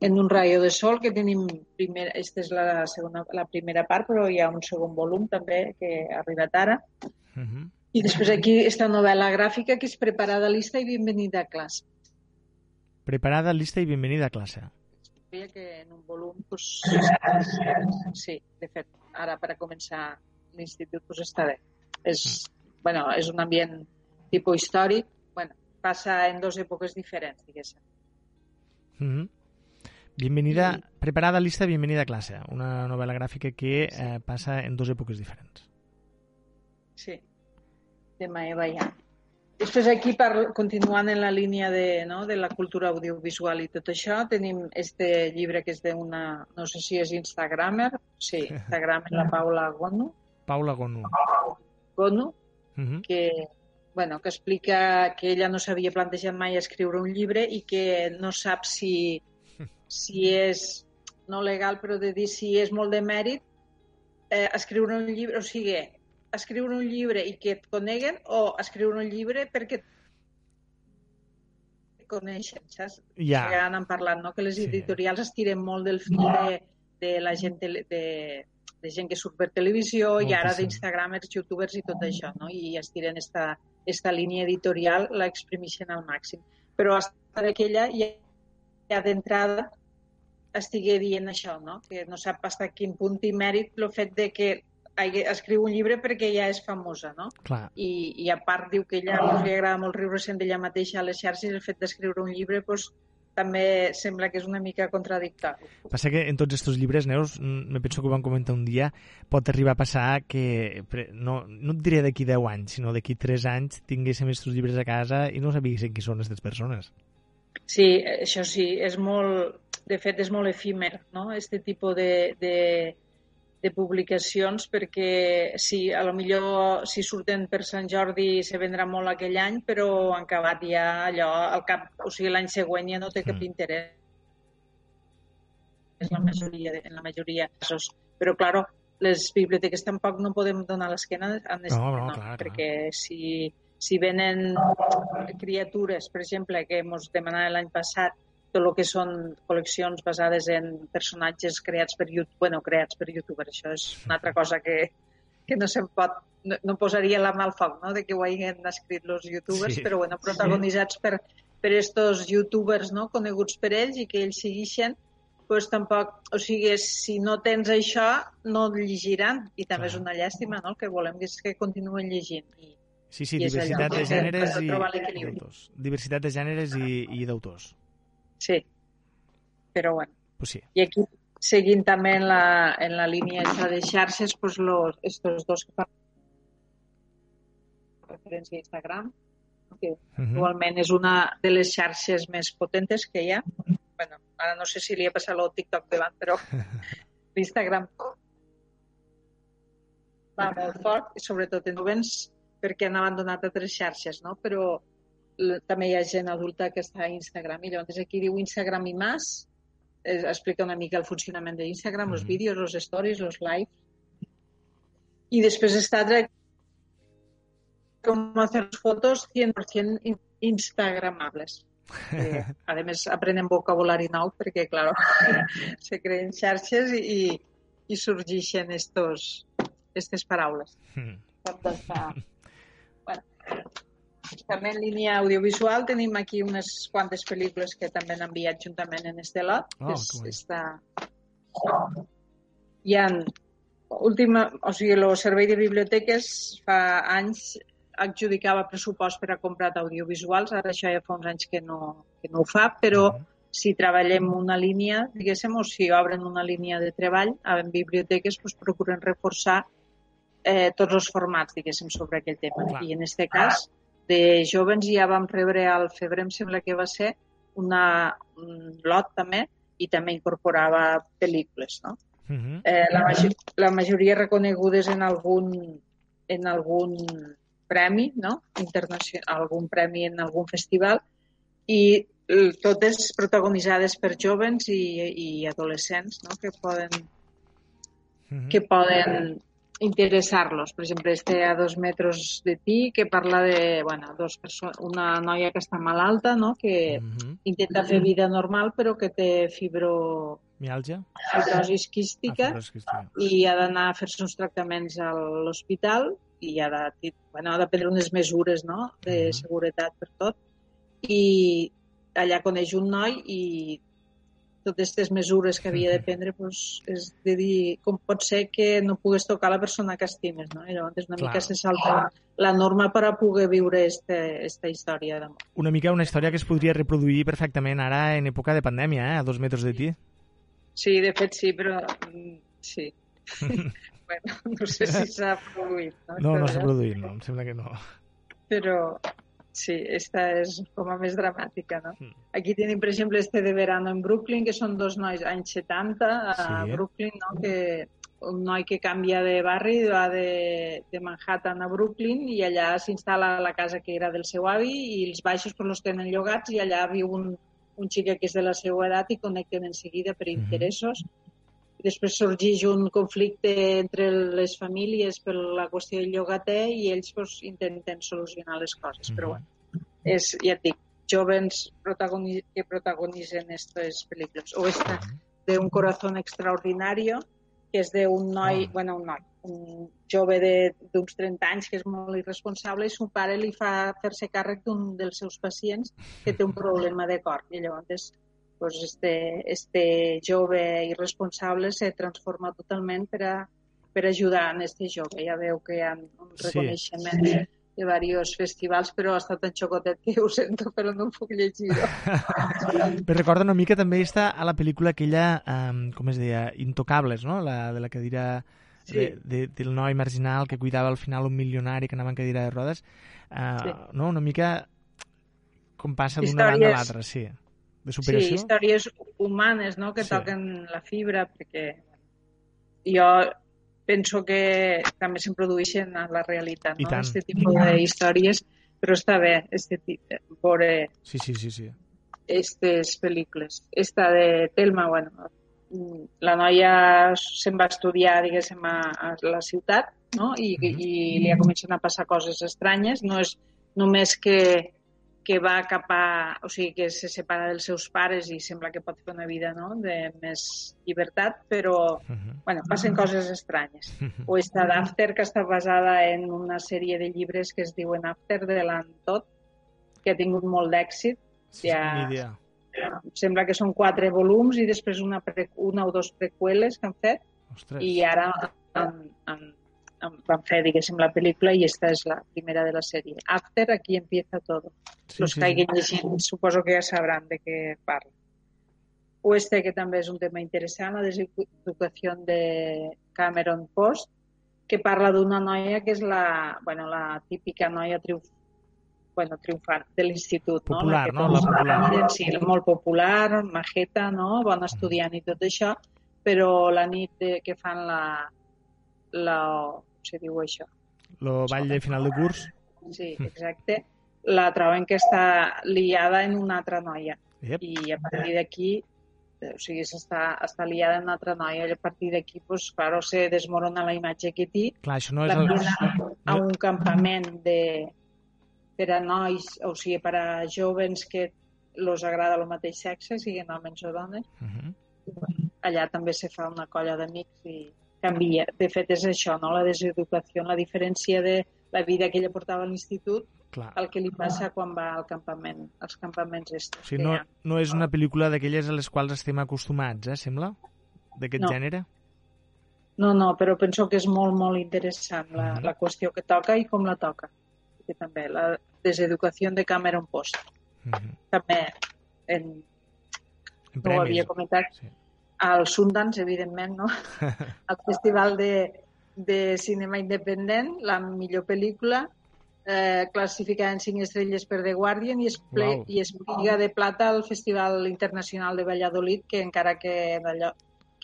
en un rayo de sol que tenim primer, aquesta és la, segona, la primera part, però hi ha un segon volum també que ha arribat ara. Uh -huh. I després aquí esta novel·la gràfica que és Preparada, lista i benvenida a classe. Preparada, lista i benvenida a classe. Veia que en un volum, pues, sí, de fet, ara per a començar l'institut pues, està bé. És, bueno, és un ambient tipus històric, bueno, passa en dues èpoques diferents, diguéssim. Uh -huh. Bienvenida, preparada, lista, bienvenida a classe. Una novel·la gràfica que eh, passa en dues èpoques diferents. Sí, de Maeva ja. Després aquí, per, continuant en la línia de, no, de la cultura audiovisual i tot això, tenim este llibre que és d'una, no sé si és Instagramer, sí, Instagramer, la Paula Gonu, Paula Gonu. Gonu Uh -huh. que, bueno, que explica que ella no s'havia plantejat mai escriure un llibre i que no sap si, si és, no legal, però de dir si és molt de mèrit eh, escriure un llibre, o sigui, escriure un llibre i que et coneguen o escriure un llibre perquè et coneixen, saps? Ja. Que han parlat, no? Que les Sí. editorials es tiren molt del fil de, de la gent tele- de, de gent que surt per televisió i ara Moltíssim. d'instagramers, youtubers i tot això, no? I es tiren esta, esta línia editorial, la exprimeixen al màxim. Però hasta que ella ja, ja d'entrada estigué dient això, no? Que no sap fins a quin punt i mèrit el fet de que escriu un llibre perquè ja és famosa, no? Clar, I, i a part diu que ella doncs, li agrada molt riure-se'n d'ella mateixa a les xarxes el fet d'escriure un llibre doncs, també sembla que és una mica contradictori. Passa que en tots aquests llibres, Neus, me penso que ho vam comentar un dia, pot arribar a passar que, no, no et diré d'aquí 10 anys, sinó d'aquí 3 anys tinguéssim aquests llibres a casa i no sabíssim qui són aquestes persones. Sí, això sí, és molt, de fet és molt efímer, no?, este tipus de, de, de publicacions, perquè sí, a lo millor si surten per Sant Jordi se vendrà molt aquell any, però han acabat ja allò, al cap, o sigui, l'any següent ja no té cap Mm. interès. És la majoria, en la majoria de casos. Però, claro, les biblioteques tampoc no podem donar l'esquena a este, No, no, clar, clar. perquè si, si venen criatures, per exemple, que ens demanaven l'any passat tot el que són col·leccions basades en personatges creats per YouTube, bueno, creats per youtubers, això és una altra cosa que, que no se'n pot, no, no posaria la mà al foc, no?, de que ho hagin escrit els youtubers, Sí. però bueno, protagonitzats per, per estos youtubers, no?, coneguts per ells i que ells seguixen, pues tampoc, o sigui, si no tens això, no el llegiran, i també Clar. és una llàstima, no?, el que volem és que continuen llegint. I, Sí, sí, I diversitat allò, de gèneres i l'equilibri. d'autors. Diversitat de gèneres i, i d'autors. Sí, però bueno. Pues sí. I aquí, seguint també en la, en la línia esta de xarxes, pues los, estos dos que fan referència a Instagram, que Uh -huh. igualment és una de les xarxes més potentes que hi ha. bueno, ara no sé si li ha passat el TikTok davant, però l'Instagram va molt fort, sobretot en jovens, perquè han abandonat altres xarxes, no? Però també hi ha gent adulta que està a Instagram i llavors aquí diu Instagram i més eh, explica una mica el funcionament d'Instagram, els Mhm. vídeos, els stories, els lives i després està com hacer fotos 100% in- instagramables. Eh, a més, aprenen vocabulari nou perquè, clar, se creen xarxes i, i, sorgeixen estos, estes paraules. Mm. Està... Bueno, també en línia audiovisual tenim aquí unes quantes pel·lícules que també han enviat juntament en este lot. Oh, que és, està... Hi ha última, o sigui, el Servei de Biblioteques fa anys adjudicava pressupost per a comprar audiovisuals, ara això ja fa uns anys que no, que no ho fa, però Mhm. si treballem una línia, diguéssim, o si obren una línia de treball en biblioteques, doncs procuren reforçar eh, tots els formats, diguéssim, sobre aquell tema. Clar. I en aquest cas, de jovens ja vam rebre al febrer, em sembla que va ser, una, un lot també, i també incorporava pel·lícules, no? Uh -huh. eh, la, major, la majoria reconegudes en algun, en algun premi, no? Internacional, algun premi en algun festival, i totes protagonitzades per jovens i, i adolescents, no? Que poden, Uh -huh. que poden interessar-los. Per exemple, este a dos metres de ti, que parla de, bueno, dos una noia que està malalta, no? Que, Uh -huh. intenta fer vida normal però que té fibro, Mialgia? fibrosis quística Ah, i ha d'anar a fer-se uns tractaments a l'hospital i ha de, bueno, ha de prendre unes mesures no? de Mhm. seguretat per tot i allà coneix un noi i totes aquestes mesures que havia de prendre pues, és de dir com pot ser que no pugues tocar la persona que estimes no? i llavors una Clar. mica se salta la norma per a poder viure este, esta història d'amor. Una mica una història que es podria reproduir perfectament ara en època de pandèmia, eh? a dos metres de ti. Sí, de fet sí, però mm, sí. bueno, no sé si s'ha produït. No, No, no s'ha produït, no, em sembla que no. Però sí, esta és com a més dramàtica, no? Mm. Aquí tenim, per exemple, este de verano en Brooklyn, que són dos nois anys 70 a Sí. Brooklyn, no? Que un noi que canvia de barri, va de, de Manhattan a Brooklyn i allà s'instal·la la casa que era del seu avi i els baixos pues, los tenen llogats i allà viu un, un xic que és de la seva edat i connecten en seguida per Mhm. interessos. Després sorgeix un conflicte entre les famílies per la qüestió del llogater i ells pues, intenten solucionar les coses. Però bueno, és, ja et dic, jovens protagoni que protagonitzen aquestes pel·lícules. O esta de Un corazón extraordinario, que és d'un noi, Ah. bueno, un noi, un jove de- d'uns 30 anys que és molt irresponsable i son pare li fa fer-se càrrec d'un dels seus pacients que té un problema de cor. I llavors pues, este, este jove irresponsable se transforma totalment per a, per ajudar en este jove. Ja veu que hi ha un Sí. reconeixement de, diversos festivals, però ha estat tan xocotet que ho sento, però no em puc llegir. Però recorda una mica també està a la pel·lícula aquella, um, com es deia, Intocables, no? La, de la cadira Sí. de, de, del noi marginal que cuidava al final un milionari que anava en cadira de rodes. Uh, Sí. No? Una mica com passa d'una banda a l'altra, sí. De Sí, superació. històries humanes no? que Sí. toquen la fibra, perquè jo penso que també se'n produeixen a la realitat, I no? tant. Este tipus d'històries, però està bé este, ti- veure Sí, sí, sí, sí. aquestes pel·lícules. Esta de Telma, bueno, mm, la noia se'n va estudiar, diguéssim, a, a la ciutat, no? I, Mhm. i li ha començat a passar coses estranyes. No és només que, que va cap a... O sigui, que se separa dels seus pares i sembla que pot fer una vida no? de més llibertat, però, Mhm. bueno, passen coses estranyes. Mhm. O esta d'After, que està basada en una sèrie de llibres que es diuen After, de l'Antot, que ha tingut molt d'èxit. Sí, Ja- idea. Sembla que són quatre volums i després una, pre, una o dos preqüeles que han fet Ostres. i ara han, han, van fer, diguéssim, la pel·lícula i esta és la primera de la sèrie. After, aquí empieza todo. sí, Los sí, que hagin llegit suposo que ja sabran de què parla. O este, que també és un tema interessant, la deseducació de Cameron Post, que parla d'una noia que és la, bueno, la típica noia triomf, bueno, triomfant de l'institut. no? Popular, que no? La popular. Sí, molt popular, majeta, no? bona estudiant i tot això, però la nit que fan la, la... se diu això? Lo ball de final de curs. Sí, exacte. La troben que està liada en una altra noia Yep. i a partir d'aquí o sigui, està, està liada en una altra noia i a partir d'aquí, pues, claro, se desmorona la imatge que té Clar, això no és... El... a un campament de, per a nois, o sigui, per a jovens que els agrada el mateix sexe, siguin homes o dones. Mhm. Allà també se fa una colla d'amics i canvia. De fet, és això, no? la deseducació, la diferència de la vida que ella portava a l'institut Clar. el que li passa quan va al campament, als campaments estos. O sigui, no, no és una pel·lícula d'aquelles a les quals estem acostumats, eh, sembla? D'aquest No. gènere? No, no, però penso que és molt, molt interessant la, Mhm. la qüestió que toca i com la toca. I també la deseducació de Cameron Post. Mhm. També en, En no ho havia comentat, Sí. Al Sundance, evidentment, no? al Festival de, de Cinema Independent, la millor pel·lícula, eh, classificada en 5 estrelles per The Guardian i es, ple, Uau. i es piga de plata al Festival Internacional de Valladolid, que encara que d'allò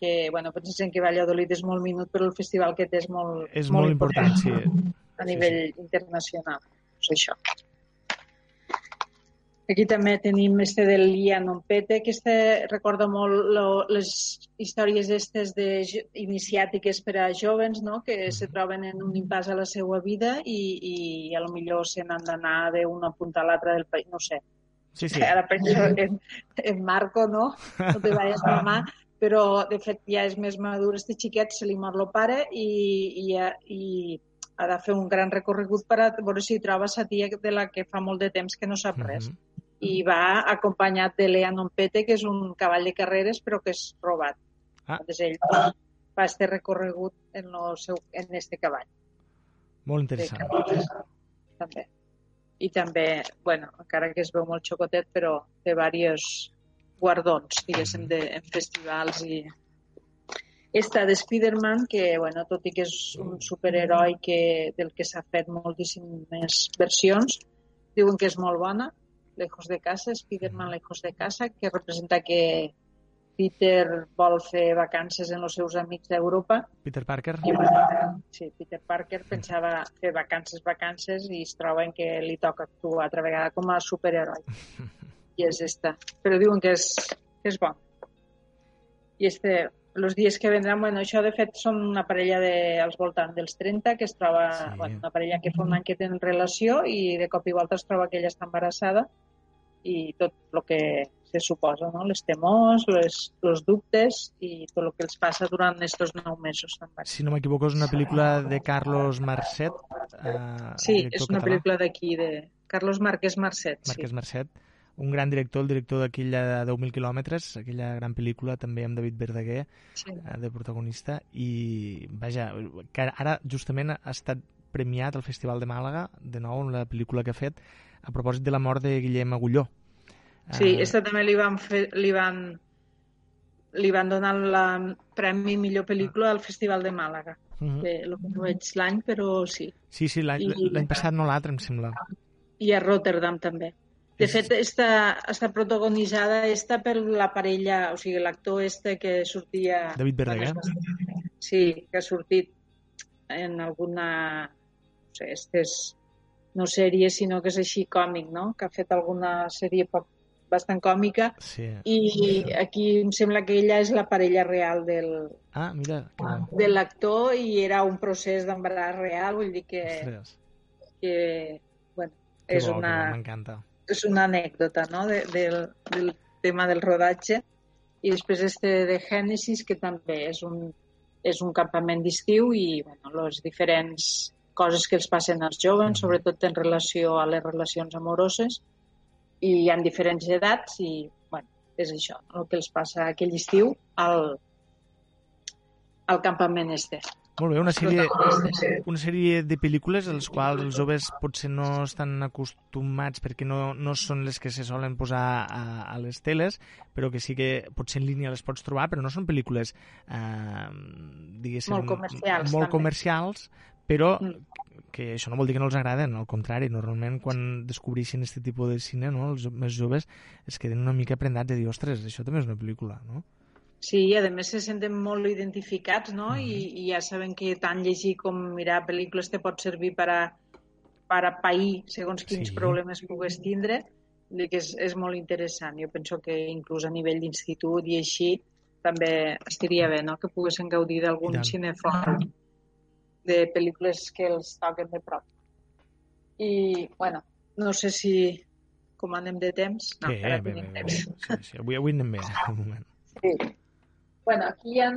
que, bueno, pensen que Valladolid és molt minut, però el festival que té és molt, És molt important, sí. a nivell internacional. Pues això. Aquí també tenim este del Lian Ompete, que este recorda molt lo, les històries estes de, iniciàtiques per a jovens, no? que se troben en un impàs a la seva vida i, i a lo millor se n'han d'anar d'una punta a l'altra del país, no sé. Sí, sí. Ara penso en, en Marco, no? No te vayas, mamà. Però, de fet, ja és més madur. Este xiquet se li mor el pare i, i, i ha de fer un gran recorregut per a veure si troba sa tia de la que fa molt de temps que no sap res. Mhm. I va acompanyat de Lea Nompete, que és un cavall de carreres, però que és robat. Ah. Llavors ell fa este recorregut en, el seu, en este cavall. Molt interessant. carreres, també. I també, bueno, encara que es veu molt xocotet, però té diversos guardons, diguéssim, de, en festivals i... Esta de Spider-Man, que, bueno, tot i que és un superheroi que, del que s'ha fet moltíssimes versions, diuen que és molt bona, Lejos de casa, Spider-Man Lejos de casa, que representa que Peter vol fer vacances en els seus amics d'Europa Peter Parker? i, sí, Peter Parker pensava fer vacances, vacances i es troben que li toca actuar altra vegada com a superheroi. I és esta. Però diuen que és, que és bon. I este, els dies que vendran, bueno, això de fet són una parella de, als voltants dels 30 que es troba, sí. bueno, una parella que fa un any que tenen relació i de cop i volta es troba que ella està embarassada i tot el que se suposa, no? les temors, les, els dubtes i tot el que els passa durant aquests nou mesos d'embaràs. Si no m'equivoco, és una pel·lícula de Carlos Marcet. Eh, Sí, és una català. pel·lícula d'aquí, de Carlos Márquez Marcet. Marquès sí. Marcet, un gran director, el director d'aquella 10.000 quilòmetres, aquella gran pel·lícula també amb David Verdaguer Sí. eh, de protagonista i vaja, que ara justament ha estat premiat al Festival de Màlaga de nou en la pel·lícula que ha fet a propòsit de la mort de Guillem Agulló Sí, Eh, esta també li van, fer, li van, li van donar la Premi Millor Pel·lícula al Festival de Màlaga. mhm. Bé, el que no veig l'any, però sí. sí, sí, l'any passat no l'altre em sembla I a Rotterdam també. De fet, està, està protagonitzada esta per la parella, o sigui, l'actor este que sortia... David Verdaguer. Sí, que ha sortit en alguna... No sé, este és no sèrie, sinó que és així còmic, no? Que ha fet alguna sèrie poc, bastant còmica sí. i aquí em sembla que ella és la parella real del, ah, mira que bo. de l'actor i era un procés d'embaràs real, vull dir que, Ostres, que bueno, que és bo, una, m'encanta és una anècdota no? de, del, del tema del rodatge i després este de Genesis que també és un, és un campament d'estiu i bueno, les diferents coses que els passen als joves, sobretot en relació a les relacions amoroses i hi ha diferents edats i bueno, és això, el que els passa aquell estiu al, al campament este. molt bé, una sèrie, una sèrie de pel·lícules a les quals els joves potser no estan acostumats perquè no, no són les que se solen posar a, a les teles, però que sí que potser en línia les pots trobar, però no són pel·lícules eh, diguéssim, Molt comercials, molt també. comercials però Mm. que això no vol dir que no els agraden, al contrari, normalment quan descobreixen aquest tipus de cine, no, els més joves es queden una mica prendats de dir, ostres, això també és una pel·lícula, no? Sí, i a més se senten molt identificats, no? I, I ja saben que tant llegir com mirar pel·lícules te pot servir per a, per a pair segons quins Sí. problemes pugues tindre. Que és, és molt interessant. Jo penso que inclús a nivell d'institut i així també estaria bé, no?, que poguessin gaudir d'algun cinefòrum de pel·lícules que els toquen de prop. I, bueno, no sé si com anem de temps. No, Sí, encara bé, bé, tenim bé, temps. sí, sí. Avui, avui anem bé, de moment. Sí. Bueno, aquí hi ha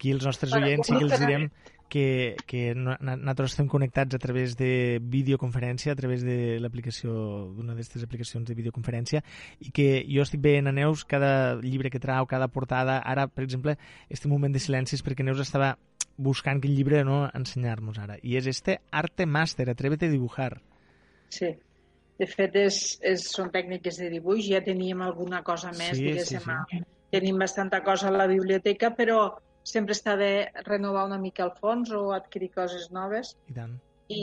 Aquí els nostres Bueno, oients sí que els direm que, que no- nosaltres estem connectats a través de videoconferència, a través de l'aplicació d'una d'aquestes aplicacions de videoconferència i que jo estic veient a Neus cada llibre que trau, cada portada. Ara, per exemple, este moment de silenci és perquè Neus estava buscant quin llibre no ensenyar-nos ara. I és este Arte Master, Atrévete a dibujar. Sí. De fet, és, és, són tècniques de dibuix. Ja teníem alguna cosa més, Sí, diguéssim. sí, sí. Tenim bastanta cosa a la biblioteca, però sempre està bé renovar una mica el fons o adquirir coses noves. I tant. I,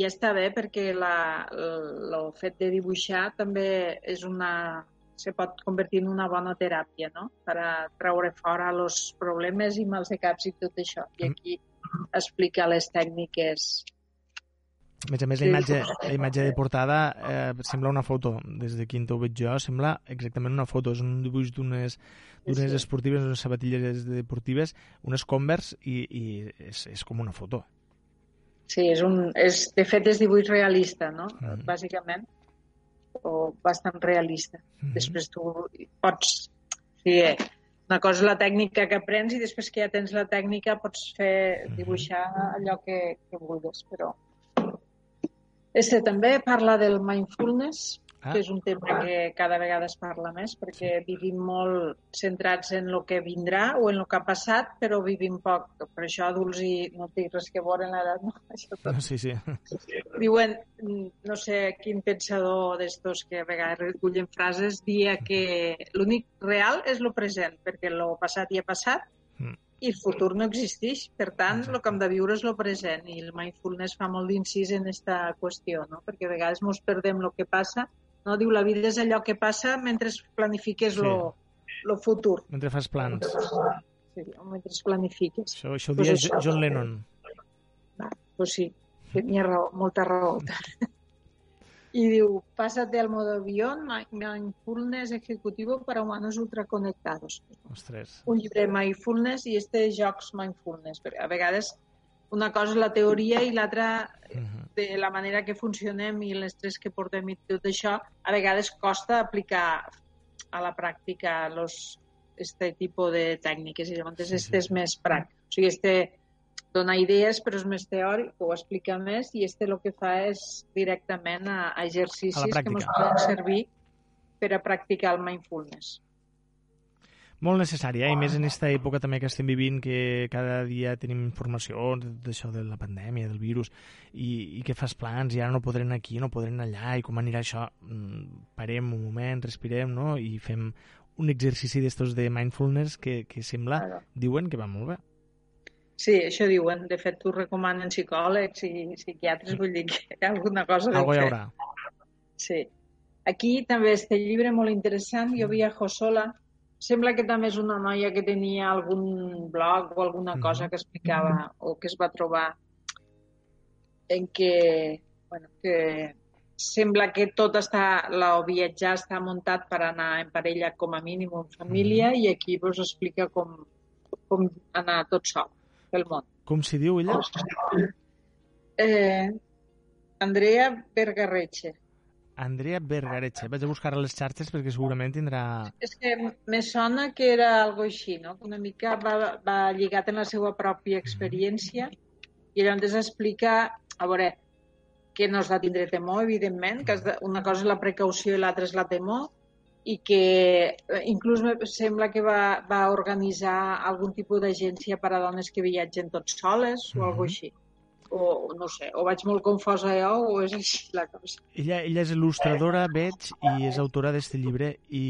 i està bé perquè la, el, el fet de dibuixar també és una se pot convertir en una bona teràpia, no? Per a treure fora els problemes i mals de caps i tot això. I Mm. aquí explica les tècniques A més a més, la imatge, la imatge de portada eh, sembla una foto. Des de quin ho veig jo, sembla exactament una foto. És un dibuix d'unes d'unes Sí. esportives, unes sabatilles deportives, unes Converse, i, i és, és com una foto. Sí, és un, és, de fet és dibuix realista, no? Mm. Bàsicament, o bastant realista. Mhm. Després tu pots... Sí, una cosa és la tècnica que aprens i després que ja tens la tècnica pots fer, Mhm. dibuixar allò que, que vulguis, però... Este també parla del mindfulness, Ah. que és un tema que cada vegada es parla més perquè vivim molt centrats en el que vindrà o en el que ha passat, però vivim poc. Per això adults i no té res que veure en l'edat, no? Això tot. Sí, sí. Diuen, mm, no sé quin pensador d'estos que a vegades recullen frases, dia que l'únic real és el present, perquè el passat ja ha passat Mm. i el futur no existeix. Per tant, el que hem de viure és el present i el mindfulness fa molt d'incís en aquesta qüestió, no? perquè a vegades ens perdem el que passa. No? Diu, la vida és allò que passa mentre planifiques Sí. lo, lo futur. Mentre fas plans. Sí, mentre planifiques. Això, això ho Pues això. John Lennon. Pues sí, tenia raó, molta raó. Y diu, pásate al modo mi- mindfulness ejecutivo para humanos ultraconectados. Ostres. Un llibre mindfulness i este jocs mindfulness. Perquè a vegades una cosa és la teoria i l'altra Mhm. de la manera que funcionem i l'estrès que portem i tot això, a vegades costa aplicar a la pràctica los, este tipus de tècniques i llavors Sí, este és més pràctic. O sigui, este dona idees però és més teòric, ho explica més i este el que fa és directament a, a exercicis A que ens poden servir per a practicar el mindfulness. Molt necessari, eh? i més en aquesta època també que estem vivint, que cada dia tenim informació d'això de la pandèmia, del virus, i, i que fas plans, i ara no podrem aquí, no podrem allà, i com anirà això? Mm, Parem un moment, respirem, no?, i fem un exercici d'estos de mindfulness que, que sembla, Claro. diuen que va molt bé. Sí, això diuen. De fet, t'ho recomanen psicòlegs i psiquiatres, vull dir que alguna cosa Algo hi haurà. Sí. Aquí també este llibre molt interessant, Jo viajo sola. Sembla que també és una noia que tenia algun blog o alguna Mhm. cosa que explicava o que es va trobar en què, bueno, que sembla que tot està, la, o viatjar està muntat per anar en parella com a mínim en família i aquí vos explica com, com anar tot sol pel món. Com si diu ella? Eh, Andrea Bergarreche. Andrea Bergareche. Vaig a buscar a les xarxes perquè segurament tindrà... És que me sona que era algo així, no? Una mica va, va lligat en la seva pròpia experiència i llavors explica, a veure, que no has de tindre temor, evidentment, que de, una cosa és la precaució i l'altra és la temor, i que eh, inclús me sembla que va, va organitzar algun tipus d'agència per a dones que viatgen tots soles o Mhm. alguna així. O no sé, o vaig molt confosa jo o és així la cosa. Ella, ella és il·lustradora, veig, i és autora d'este llibre i,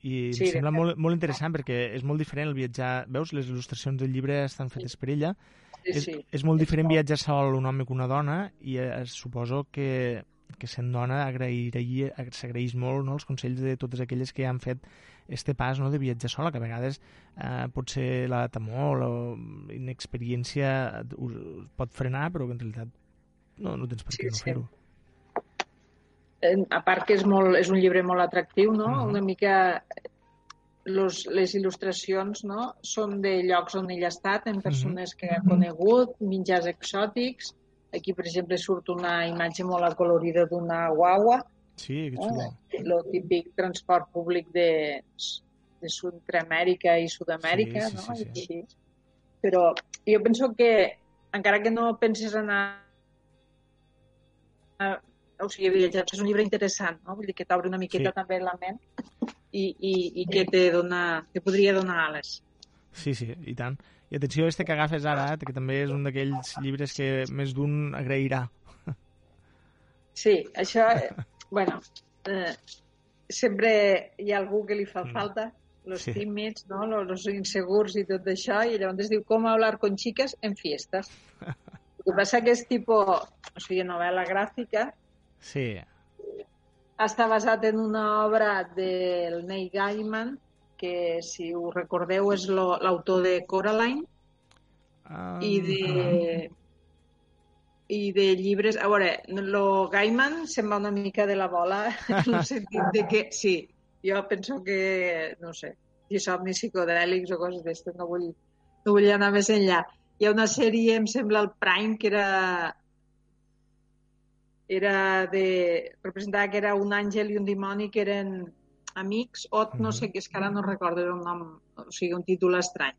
i Sí, em sembla molt, molt interessant perquè és molt diferent el viatjar... Veus, les il·lustracions del llibre estan fetes per ella. Sí, és, sí. és molt diferent viatjar sol un home que una dona i eh, suposo que, que sent dona s'agraeix molt no, els consells de totes aquelles que han fet este pas no, de viatjar sola, que a vegades eh, potser la temor, la inexperiència us, us pot frenar, però que en realitat no, no tens per Sí, què no sí. fer-ho. En- a part que és, molt, és un llibre molt atractiu, no? Mhm. Una mica los, les il·lustracions no? són de llocs on ell ha estat, en persones que ha conegut, menjars exòtics. Aquí, per exemple, surt una imatge molt acolorida d'una guagua, Sí, que no? xulo. el típic transport públic de, de Sud-Amèrica i Sud-amèrica, Sí, sí, no? sí, sí. així. Però jo penso que, encara que no penses anar a, o sigui, viatjar és un llibre interessant, no? Vull dir que t'obre una miqueta Sí. també la ment i, i, i que te, dona, te podria donar ales. Sí, sí, i tant. I atenció a este que agafes ara, que també és un d'aquells llibres que més d'un agrairà. Sí, això, eh, bueno, eh, sempre hi ha algú que li fa Mm. falta, los Sí. tímids, no? los, los insegurs i tot això, i llavors es diu com hablar con chicas en fiestas. El que passa que és tipus, o sigui, novel·la gràfica, Sí, està basat en una obra del Neil Gaiman, que, si ho recordeu, és l'autor de Coraline, Ah, i de i de llibres, a veure, lo Gaiman se'n va una mica de la bola en el sentit de que, sí, jo penso que, no sé, si somnis psicodèlics o coses d'estes, no vull, no vull anar més enllà. Hi ha una sèrie, em sembla, al Prime, que era era de... representava que era un àngel i un dimoni que eren amics, o no sé, que és que ara no recordo, era un nom, o sigui, un títol estrany.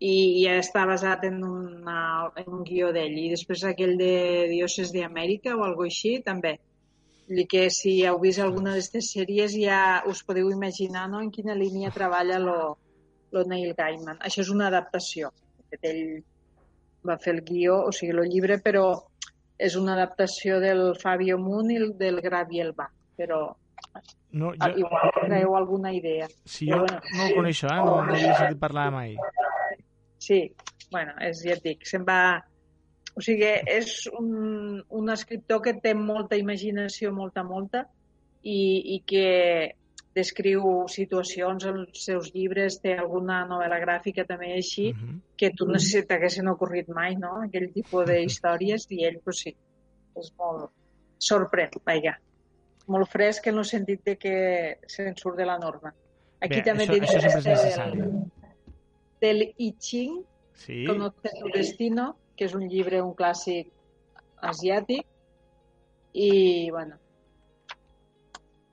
I, i està basat en, una, en un guió d'ell. I després aquell de Dioses d'Amèrica o alguna així, també. Dir que si heu vist alguna d'aquestes sèries ja us podeu imaginar no, en quina línia treballa lo, lo Neil Gaiman. Això és una adaptació. De fet, ell va fer el guió, o sigui, el llibre, però és una adaptació del Fabio Moon i el del Gabriel Bach, però No, jo... igual treu alguna idea. sí, jo no ho coneixo, eh? no, no he sentit parlar mai. Sí, bueno, és, ja et dic, se'n va... O sigui, és un, un escriptor que té molta imaginació, molta, molta, i, i que descriu situacions en els seus llibres, té alguna novel·la gràfica també així, Uh -huh. que tu no sé si t'haguessin ocorrit mai, no? Aquell tipus d'històries, i ell, pues sí, és molt... sorprèn, vaja. Molt fresc en el sentit de que se'n surt de la norma. Aquí Bé, també això, això sempre és necessari. Del, I Ching, Sí, Conoce tu destino, que és un llibre, un clàssic asiàtic, i, bueno,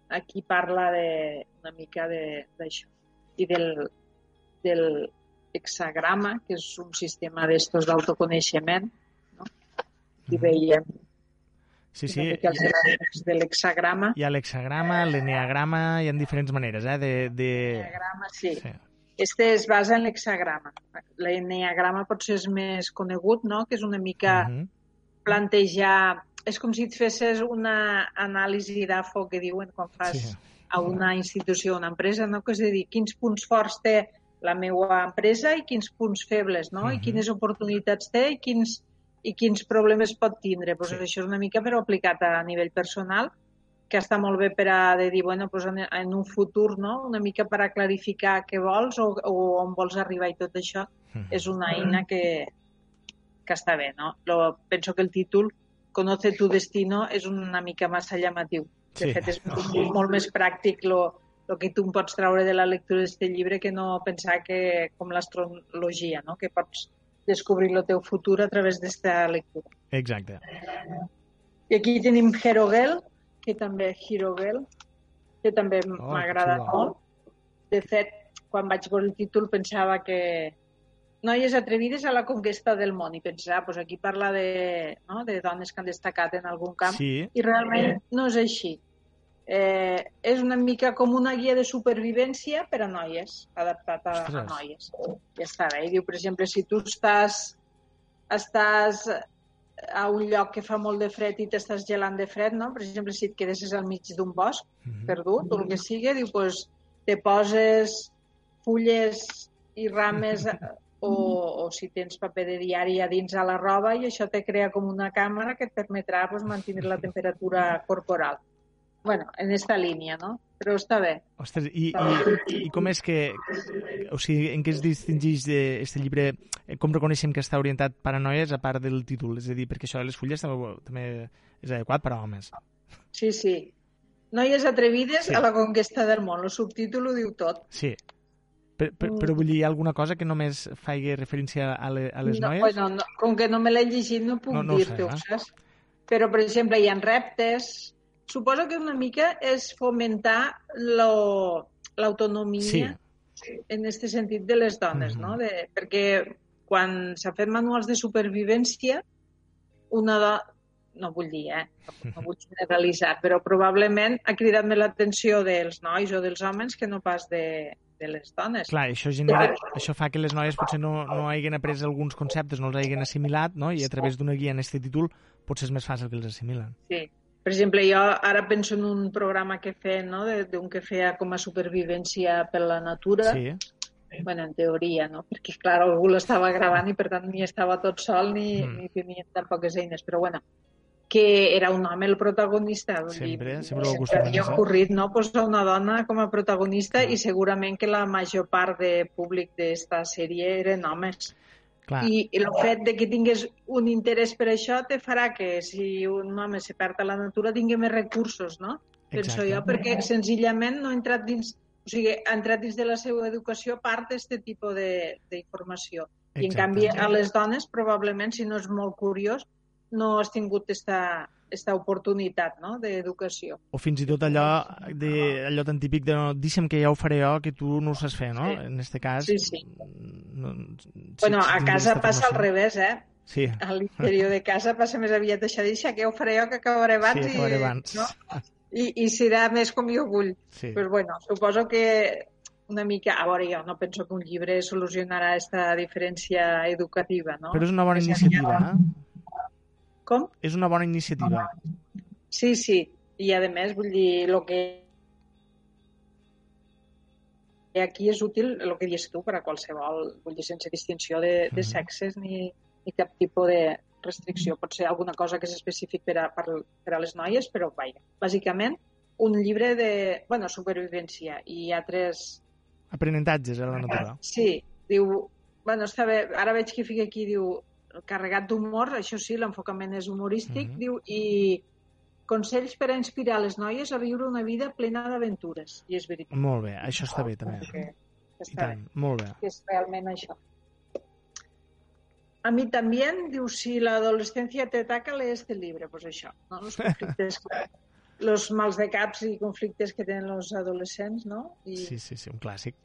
aquí parla de, una mica de- d'això, i del, del hexagrama, que és un sistema d'estos d'autoconeixement, no? I veiem sí, sí. de l'hexagrama. Hi ha l'hexagrama, l'eneagrama, hi ha diferents maneres, eh? De, de... L'enneagrama, sí. sí. Este es basa en l'hexagrama. L'enneagrama potser és més conegut, no? Que és una mica... Mhm. plantejar... És com si et fessis una anàlisi d'AFO que diuen quan fas Sí. a una institució, una empresa, no? que és a dir, quins punts forts té la meva empresa i quins punts febles, no? I Mhm. quines oportunitats té i quins, i quins problemes pot tindre. Pues Sí. Això és una mica però aplicat a nivell personal, que està molt bé per a de dir, bueno, pues en, en un futur, no? una mica per a clarificar què vols o, o on vols arribar i tot això Mhm. és una eina que, que està bé, no? Lo, penso que el títol Conoce tu destino és una mica massa llamatiu. De Sí. fet, és molt més pràctic lo, lo que tu em pots treure de la lectura d'aquest llibre que no pensar que, com l'astrologia, no? que pots descobrir el teu futur a través d'esta lectura. Exacte. I aquí tenim Herogel, que també Hirogel, que també Oh, m'agrada xulo. molt. De fet, quan vaig veure el títol pensava que noies atrevides a la conquesta del món i pensava, pues aquí parla de, no, de dones que han destacat en algun camp Sí, i realment no és així. Eh, és una mica com una guia de supervivència per a noies, adaptat a, a noies. Ja està bé. I diu, per exemple, si tu estàs, estàs a un lloc que fa molt de fred i t'estàs gelant de fred, no? Per exemple, si et quedessis al mig d'un bosc, Mhm. perdut, o el que sigui, diu, pues, te poses fulles i rames o, o si tens paper de diari a dins a la roba i això te crea com una càmera que et permetrà pues, mantenir la temperatura corporal. Bueno, en esta línia, no? Però està bé. Ostres, i, i, i com és que... O sigui, en què es distingeix d'aquest llibre? Eh, Com reconeixem que està orientat per a noies a part del títol? És a dir, perquè això de les fulles també, també és adequat per a homes. Sí, sí. Noies atrevides Sí. a la conquesta del món. El subtítol ho diu tot. Sí. Per, per, però vull dir, hi ha alguna cosa que només faci referència a, le, a les no, noies? Bueno, no, com que no me l'he llegit no puc No, no dir-te-ho, eh? saps? Però, per exemple, hi ha reptes... Suposo que una mica és fomentar l'autonomia en aquest sentit de les dones, Mhm. no? De, perquè quan s'ha fet manuals de supervivència, una dona, no vull dir, eh? no vull generalitzar, però probablement ha cridat més l'atenció dels nois o dels homes que no pas de, de les dones. Clar, això, genera, això fa que les noies potser no, no hagin après alguns conceptes, no els hagin assimilat, no? i a través d'una guia en aquest títol potser és més fàcil que els assimilen. Sí. Per exemple, jo ara penso en un programa que feia, no?, de- d'un que feia com a supervivència per la natura. Sí, bueno, en teoria, no? Perquè, clar, algú l'estava gravant i, per tant, ni estava tot sol ni, Mm. ni tenia tan poques eines. Però, bueno, que era un home el protagonista. vull dir, Sempre- sempre ho havia acostumen a ser. ocorrit, no?, posar una dona com a protagonista i segurament que la major part de públic d'esta sèrie eren homes. Clar. I, I el fet de que tingués un interès per això te farà que si un home se perd a la natura tingui més recursos, no? Penso Exacte. jo, perquè senzillament no ha entrat dins, o sigui, ha entrat dins de la seva educació part d'aquest tipus de- d'informació. I en canvi a les dones probablement si no és molt curiós no has tingut esta, esta oportunitat no? d'educació. O fins i tot allò, de, allò tan típic de no, deixa'm que ja ho faré jo, que tu no ho saps fer, no? Sí. En este cas... Sí, sí. No, bueno, si a casa aquesta passa al revés, eh? Sí, A l'interior de casa passa més aviat això, deixa que ho faré jo, que acabaré abans. sí, acabaré i, abans. No? I, I serà més com jo vull. Sí. Pues bueno, suposo que una mica... A veure, jo no penso que un llibre solucionarà aquesta diferència educativa, no? Però és una bona iniciativa, eh? Com? És una bona iniciativa. Sí, sí. I a més, vull dir, el que aquí és útil el que dius tu per a qualsevol, vull dir, sense distinció de, de Mhm. sexes ni, ni cap tipus de restricció. Pot ser alguna cosa que és específic per a, per, per a les noies, però vaja. Bàsicament, un llibre de, bueno, supervivència i altres... Aprenentatges a la natura. Sí, diu... Bueno, està bé, ara veig que fica aquí, diu, carregat d'humor, això sí, l'enfocament és humorístic, Mhm. diu, i consells per a inspirar les noies a viure una vida plena d'aventures. I és veritat. Molt bé, això està bé, també. Que, que I està bé, tant, molt bé. que és realment això. A mí también, diu, si la adolescencia te ataca, lee este libro. Pues això, no? Los conflictes, los mals de caps i conflictes que tenen els adolescents, no? I, Sí, sí, sí, un clàssic.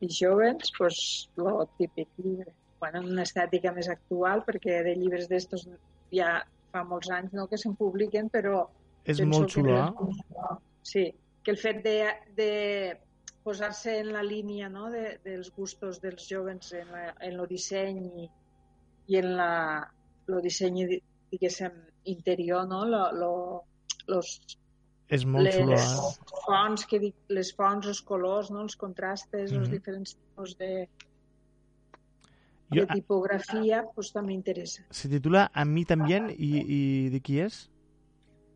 i jóvens, pues, lo típic llibre. Bueno, en una estètica més actual, perquè de llibres d'estos ja fa molts anys no, que se'n publiquen, però... És molt que xulo, el- eh? Sí, que el fet de, de posar-se en la línia no, de, dels gustos dels jovens en, la, en el disseny i, i en la, el disseny, di- diguéssim, interior, no? Lo, lo, los, És molt xulo, les eh? fonts, que dic, les fonts, els colors, no? els contrastes, els Mhm. diferents tipus de, Jo, de tipografia, pues, també interessa. se titula A mi també i, i de qui és?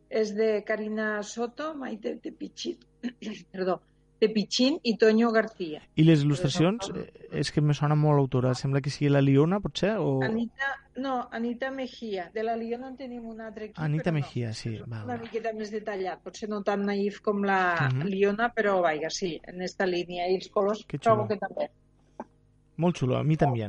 És de Karina Soto, Maite de Pichín, perdó, de Pichín i Toño García. I les il·lustracions, eh, és que me sona molt l'autora. Sembla que sigui la Liona, potser? O... Anita, no, Anita Mejía. De la Liona en tenim un altre aquí, Anita Mejía, sí. no. Val, Una miqueta més detallat, potser no tan naïf com la Mhm. Liona, però vaja, sí, en esta línia. I els colors Que trobo que també. Molt xulo, a mi també.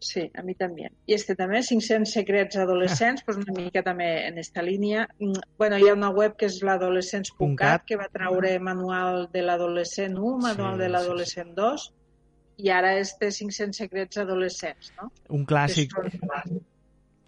Sí, a mi també. I este també, 500 secrets adolescents, pues una mica també en esta línia. Mm, Bueno, hi ha una web que és l'adolescents.cat, que va traure manual de l'adolescent 1, manual Sí, de l'adolescent 2, i ara este 500 secrets adolescents, no? Un Que clàssic. són-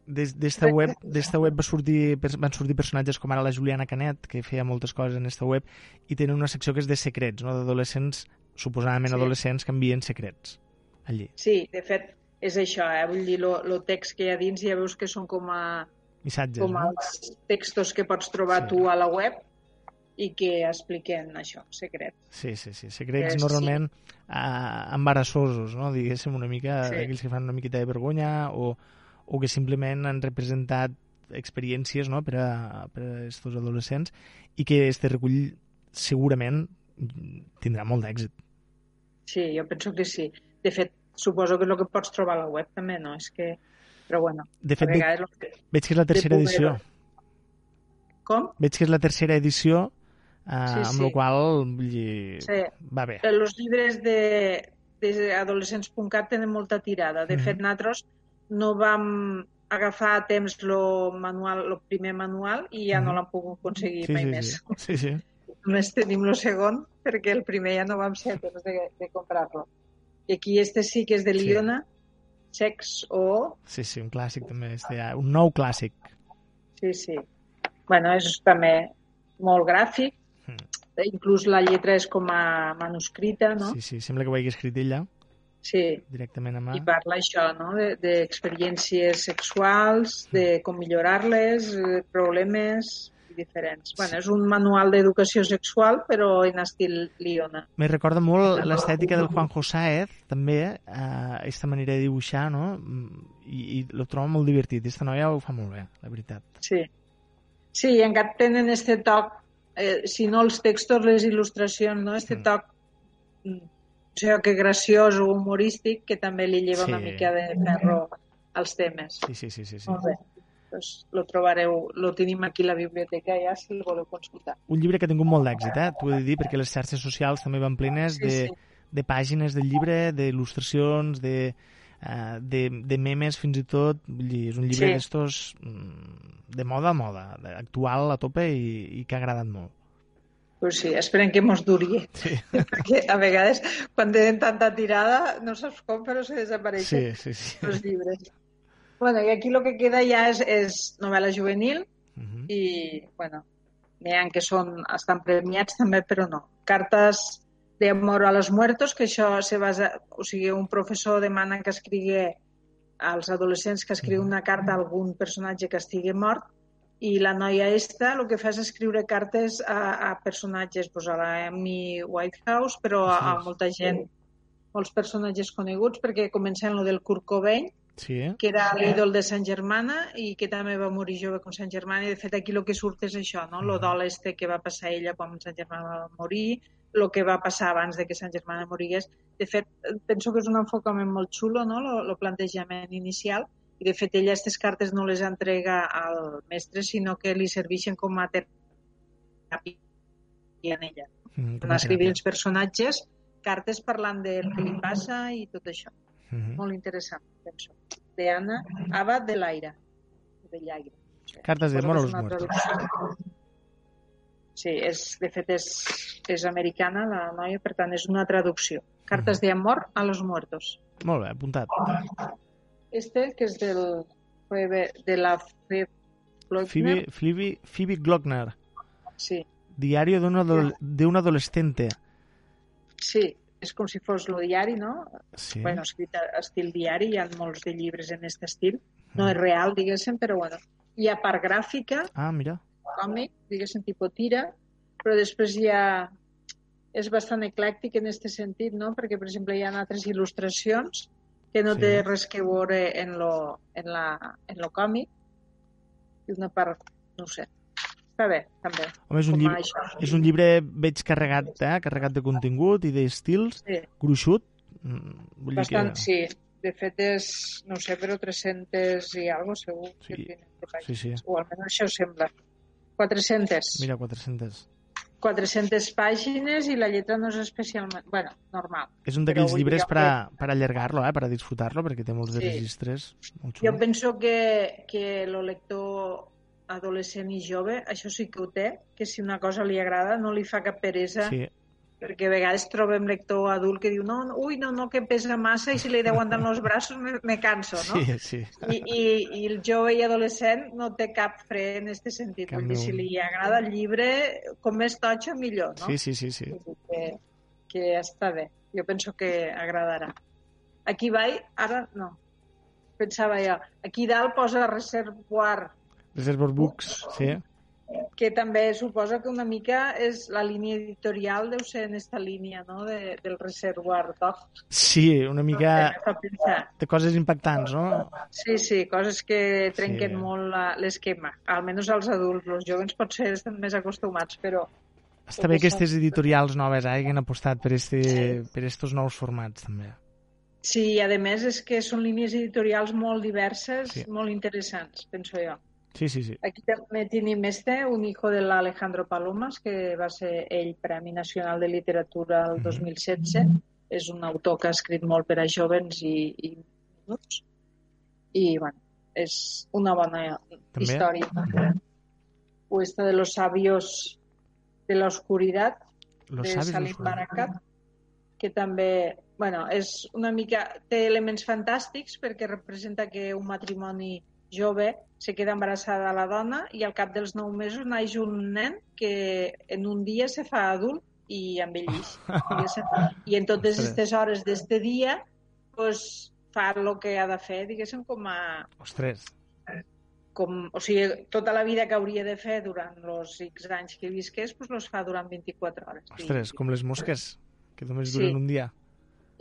D'esta web, d'esta web va sortir, van sortir personatges com ara la Juliana Canet, que feia moltes coses en esta web, i tenen una secció que és de secrets, no? d'adolescents, suposadament Sí. adolescents, que envien secrets allí. Sí, de fet, és això, eh? Vull dir, el text que hi ha dins ja veus que són com a, Missatges, com no? els textos que pots trobar Sí. tu a la web i que expliquen això, secrets. Sí, sí, sí. Secrets Eh, sí. normalment eh, embarassosos, no? Diguéssim, una mica Sí. d'aquells que fan una miqueta de vergonya o, o que simplement han representat experiències no? per, a, per a estos adolescents i que este recull segurament tindrà molt d'èxit. Sí, jo penso que sí. De fet, suposo que és el que pots trobar a la web també, no? És que... Però bueno, De fet, que- veig que és la tercera poder- edició. Com? Veig que és la tercera edició, eh, Sí, amb sí. la qual dir, Sí. va bé. Els llibres de, de adolescents.cat tenen molta tirada. De Mhm. fet, nosaltres no vam agafar a temps el manual, el primer manual i ja no Mhm. l'hem pogut aconseguir Sí, mai sí, més. sí. sí, sí. Només tenim el segon perquè el primer ja no vam ser a temps de, de comprar-lo. I aquí este sí que és de Sí. Liona, Sex o... Sí, sí, un clàssic també. Este, ja, un nou clàssic. Sí, sí. Bueno, és també molt gràfic. Mm. Inclús la lletra és com a manuscrita, no? Sí, sí, sembla que ho hagi escrit ella Sí. directament a mà. I parla això, no? De- D'experiències sexuals, de com millorar-les, eh, problemes diferents. Bueno, és un manual d'educació sexual, però en estil Liona. Me recorda molt l'estètica del Juanjo Sáez, també, eh, aquesta manera de dibuixar, no? Mm, I, i lo trobo molt divertit. Aquesta noia ho fa molt bé, la veritat. Sí. Sí, i encara tenen este toc, eh, si no els textos, les il·lustracions, no? Este Mm. toc, mm, o sigui, que graciós o humorístic, que també li lleva una Sí. mica de ferro als temes. Sí, sí, sí, sí. sí. Molt bé. Pues lo trobareu, lo tenim aquí a la biblioteca ja, si el voleu consultar. Un llibre que ha tingut molt d'èxit, eh? T'ho he de dir, perquè les xarxes socials també van plenes Sí, de, sí. de pàgines del llibre, d'il·lustracions, de eh, de, de memes fins i tot, vull dir, és un llibre Sí. d'estos mm, de moda a moda, actual a tope i, i que ha agradat molt. Pues sí, esperem que mos duri. Sí, Perquè a vegades, quan tenen tanta tirada, no saps com, però se desapareixen sí, sí. sí. els llibres. Bueno, i aquí el que queda ja és, és novel·la juvenil Uh -huh. i, bueno, n'hi ha que són, estan premiats també, però no. Cartes de amor a los muertos, que això se basa... O sigui, un professor demana que escrigui als adolescents que escriu una carta a algun personatge que estigui mort i la noia esta el que fa és escriure cartes a, a personatges, pues a la Amy Whitehouse, però a, a molta gent, molts personatges coneguts, perquè comencen lo del Kurt Cobain, Sí, eh? que era l'ídol de Sant Germana i que també va morir jove com Sant Germana i de fet aquí el que surt és això, no? lo dol este que va passar ella quan Sant Germana va morir, el que va passar abans de que Sant Germana morigués. De fet, penso que és un enfocament molt xulo, no? lo, lo plantejament inicial, i de fet ella aquestes cartes no les entrega al mestre, sinó que li serveixen com a teràpia en ella. Mm, Van escriure els personatges cartes parlant del que li passa i tot això Mhm. molt interessant, penso. De Anna Abad de l'Aire. De sé. Cartes de Suposo amor que a és los una muertos. traducció. Sí, és, de fet és, és americana la noia, per tant és una traducció. Cartes de amor a los muertos. Molt bé, apuntat. Este, que és del de la Phoebe Glockner. Phoebe, Phoebe, Phoebe Glockner, Sí, Diario de un, adol de un adolescente. sí, és com si fos el diari, no? Sí. Bueno, escrit a estil diari, hi ha molts de llibres en aquest estil. No és real, diguéssim, però bueno. Hi ha part gràfica, Ah, mira. còmic, diguéssim, tipus tira, però després hi ha... És bastant eclèctic en aquest sentit, no? Perquè, per exemple, hi ha altres il·lustracions que no Sí. té res que veure en lo, en la, en lo còmic. I una part, no sé. Està bé, també. Home, és un, llibre, això. és un llibre, veig, carregat, eh? carregat de contingut i d'estils, Sí, gruixut. Mm, Vull dir bastant, que... sí. De fet és, no sé, però 300 i algo segur que Sí, pàgines. sí, sí. O almenys això sembla. 400. Mira, 400. 400 pàgines i la lletra no és especialment... bueno, normal. És un d'aquells llibres que- per, a, per allargar-lo, eh? per a disfrutar-lo, perquè té molts Sí. registres molt Jo xulos. penso que, que el lector adolescent i jove, això sí que ho té, que si una cosa li agrada no li fa cap peresa, sí. Perquè a vegades trobem lector adult que diu no, ui, no, no, que pesa massa i si li aguanten els braços me, me canso, no? sí, sí. I, i, I el jove i adolescent no té cap fre en aquest sentit. Cap dir, ni si li agrada el llibre, com més totxo, millor, no? Sí, sí, sí, sí. Que, que està bé. Jo penso que agradarà. Aquí vaig, ara no. Pensava jo, aquí dalt posa Reservoir, Reservoir Books, sí. que també suposa que una mica és la línia editorial deu ser en esta línia, no?, de, del Reservoir Dog. Sí, una mica de coses impactants, no? Sí, sí, coses que trenquen Sí. molt l'esquema. Almenys els adults, els joves potser estan més acostumats, però Està bé aquestes editorials noves, eh, que han apostat per, este, per estos nous formats, també. sí, i a més és que són línies editorials molt diverses, Sí. molt interessants, penso jo. Sí, sí, sí. Aquí també tenim este, un hijo de l'Alejandro Palomas, que va ser ell Premi Nacional de Literatura el Mhm. 2016. És un autor que ha escrit molt per a jovens i, i minuts. I, bueno, és una bona També. història. O esta de los sabios de la oscuridad, Los de Salim Barakat, que també bueno, és una mica, té elements fantàstics perquè representa que un matrimoni jove se queda embarassada la dona i al cap dels nou mesos naix un nen que en un dia se fa adult i diguéssim. I en totes aquestes hores d'este dia pues, fa el que ha de fer, diguéssim, com a, Ostres, com, o sigui, tota la vida que hauria de fer durant els X anys que visqués, doncs los fa durant 24 hores. ostres, com les mosques, que només Sí. duren un dia.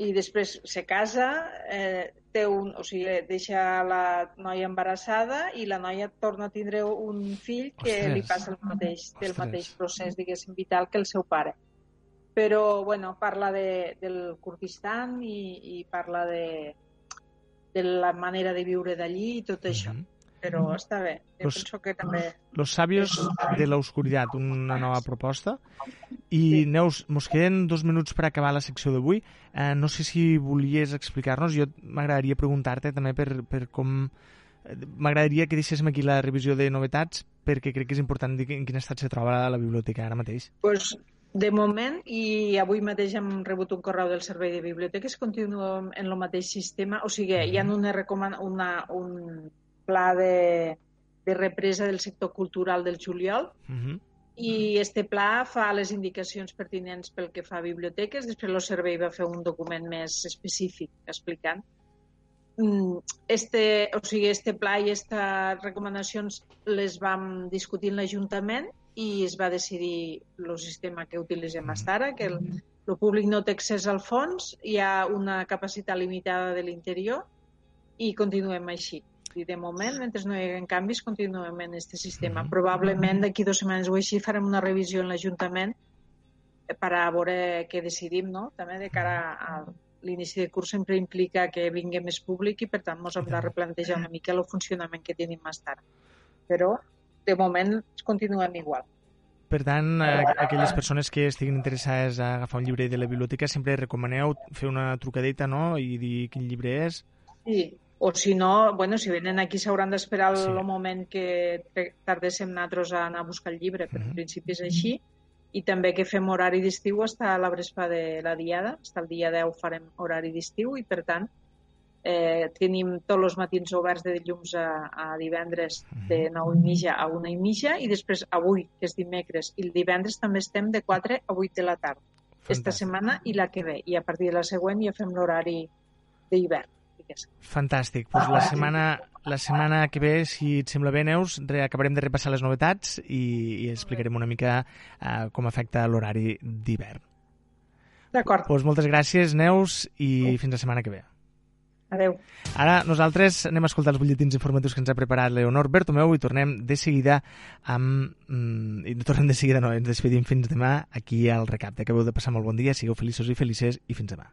I després se casa, eh, té un, o sigui, deixa la noia embarassada i la noia torna a tindre un fill que Ostres. li passa el mateix, té el mateix procés, diguéssim, vital que el seu pare. Però, bueno, parla de, del Kurdistan i, i parla de, de la manera de viure d'allí i tot això. Mhm. Però està bé. Jo Los- penso que també... Los sabios de la oscuridad, una nova proposta. I, Sí. Neus, mos queden dos minuts per acabar la secció d'avui. Eh, no sé si volies explicar-nos, jo m'agradaria preguntar-te també per, per com... eh, M'agradaria que deixéssim aquí la revisió de novetats perquè crec que és important dir en quin estat se troba la biblioteca ara mateix. Pues, de moment, i avui mateix hem rebut un correu del Servei de Biblioteques, continuem en el mateix sistema, o sigui, hi ha una recoman una, un pla de, de represa del sector cultural del juliol, Uh -huh. i este pla fa les indicacions pertinents pel que fa a biblioteques, després el servei va fer un document més específic explicant. Mm, Este, o sigui, este pla i aquestes recomanacions les vam discutir en l'Ajuntament i es va decidir el sistema que utilitzem fins ara, que el, el públic no té accés al fons, hi ha una capacitat limitada de l'interior i continuem així. I de moment, mentre no hi hagi canvis, continuem en aquest sistema. Probablement d'aquí dues setmanes o així farem una revisió en l'Ajuntament eh, per a veure què decidim, no? També de cara a l'inici de curs sempre implica que vingui més públic i per tant ens hem de replantejar una mica el funcionament que tenim més tard. Però de moment continuem igual. Per tant, aquelles persones que estiguin interessades a agafar un llibre de la biblioteca sempre recomaneu fer una trucadeta no? i dir quin llibre és. Sí, o si no, bueno, si venen aquí s'hauran d'esperar el, Sí. el moment que tardéssim nosaltres a anar a buscar el llibre, però Mhm. en principi és així. I també que fem horari d'estiu està a la Brespa de la Diada, està el dia 10 farem horari d'estiu i per tant eh, tenim tots els matins oberts de dilluns a, a divendres de 9 i mitja a 1 i mitja i després avui, que és dimecres, i el divendres també estem de 4 a 8 de la tarda. Esta Fantàstic. setmana i la que ve. I a partir de la següent ja fem l'horari d'hivern. Diguéssim. Fantàstic. Pues la setmana, la setmana que ve, si et sembla bé, Neus, re, acabarem de repassar les novetats i, i explicarem una mica uh, com afecta l'horari d'hivern. D'acord, Pues moltes gràcies, Neus, i fins la setmana que ve. adeu. Ara nosaltres anem a escoltar els butlletins informatius que ens ha preparat Leonor Bertomeu i tornem de seguida amb... Mm, i tornem de seguida, no, ens despedim fins demà aquí al Recapte. Acabeu de passar molt bon dia, sigueu feliços i felices i fins demà.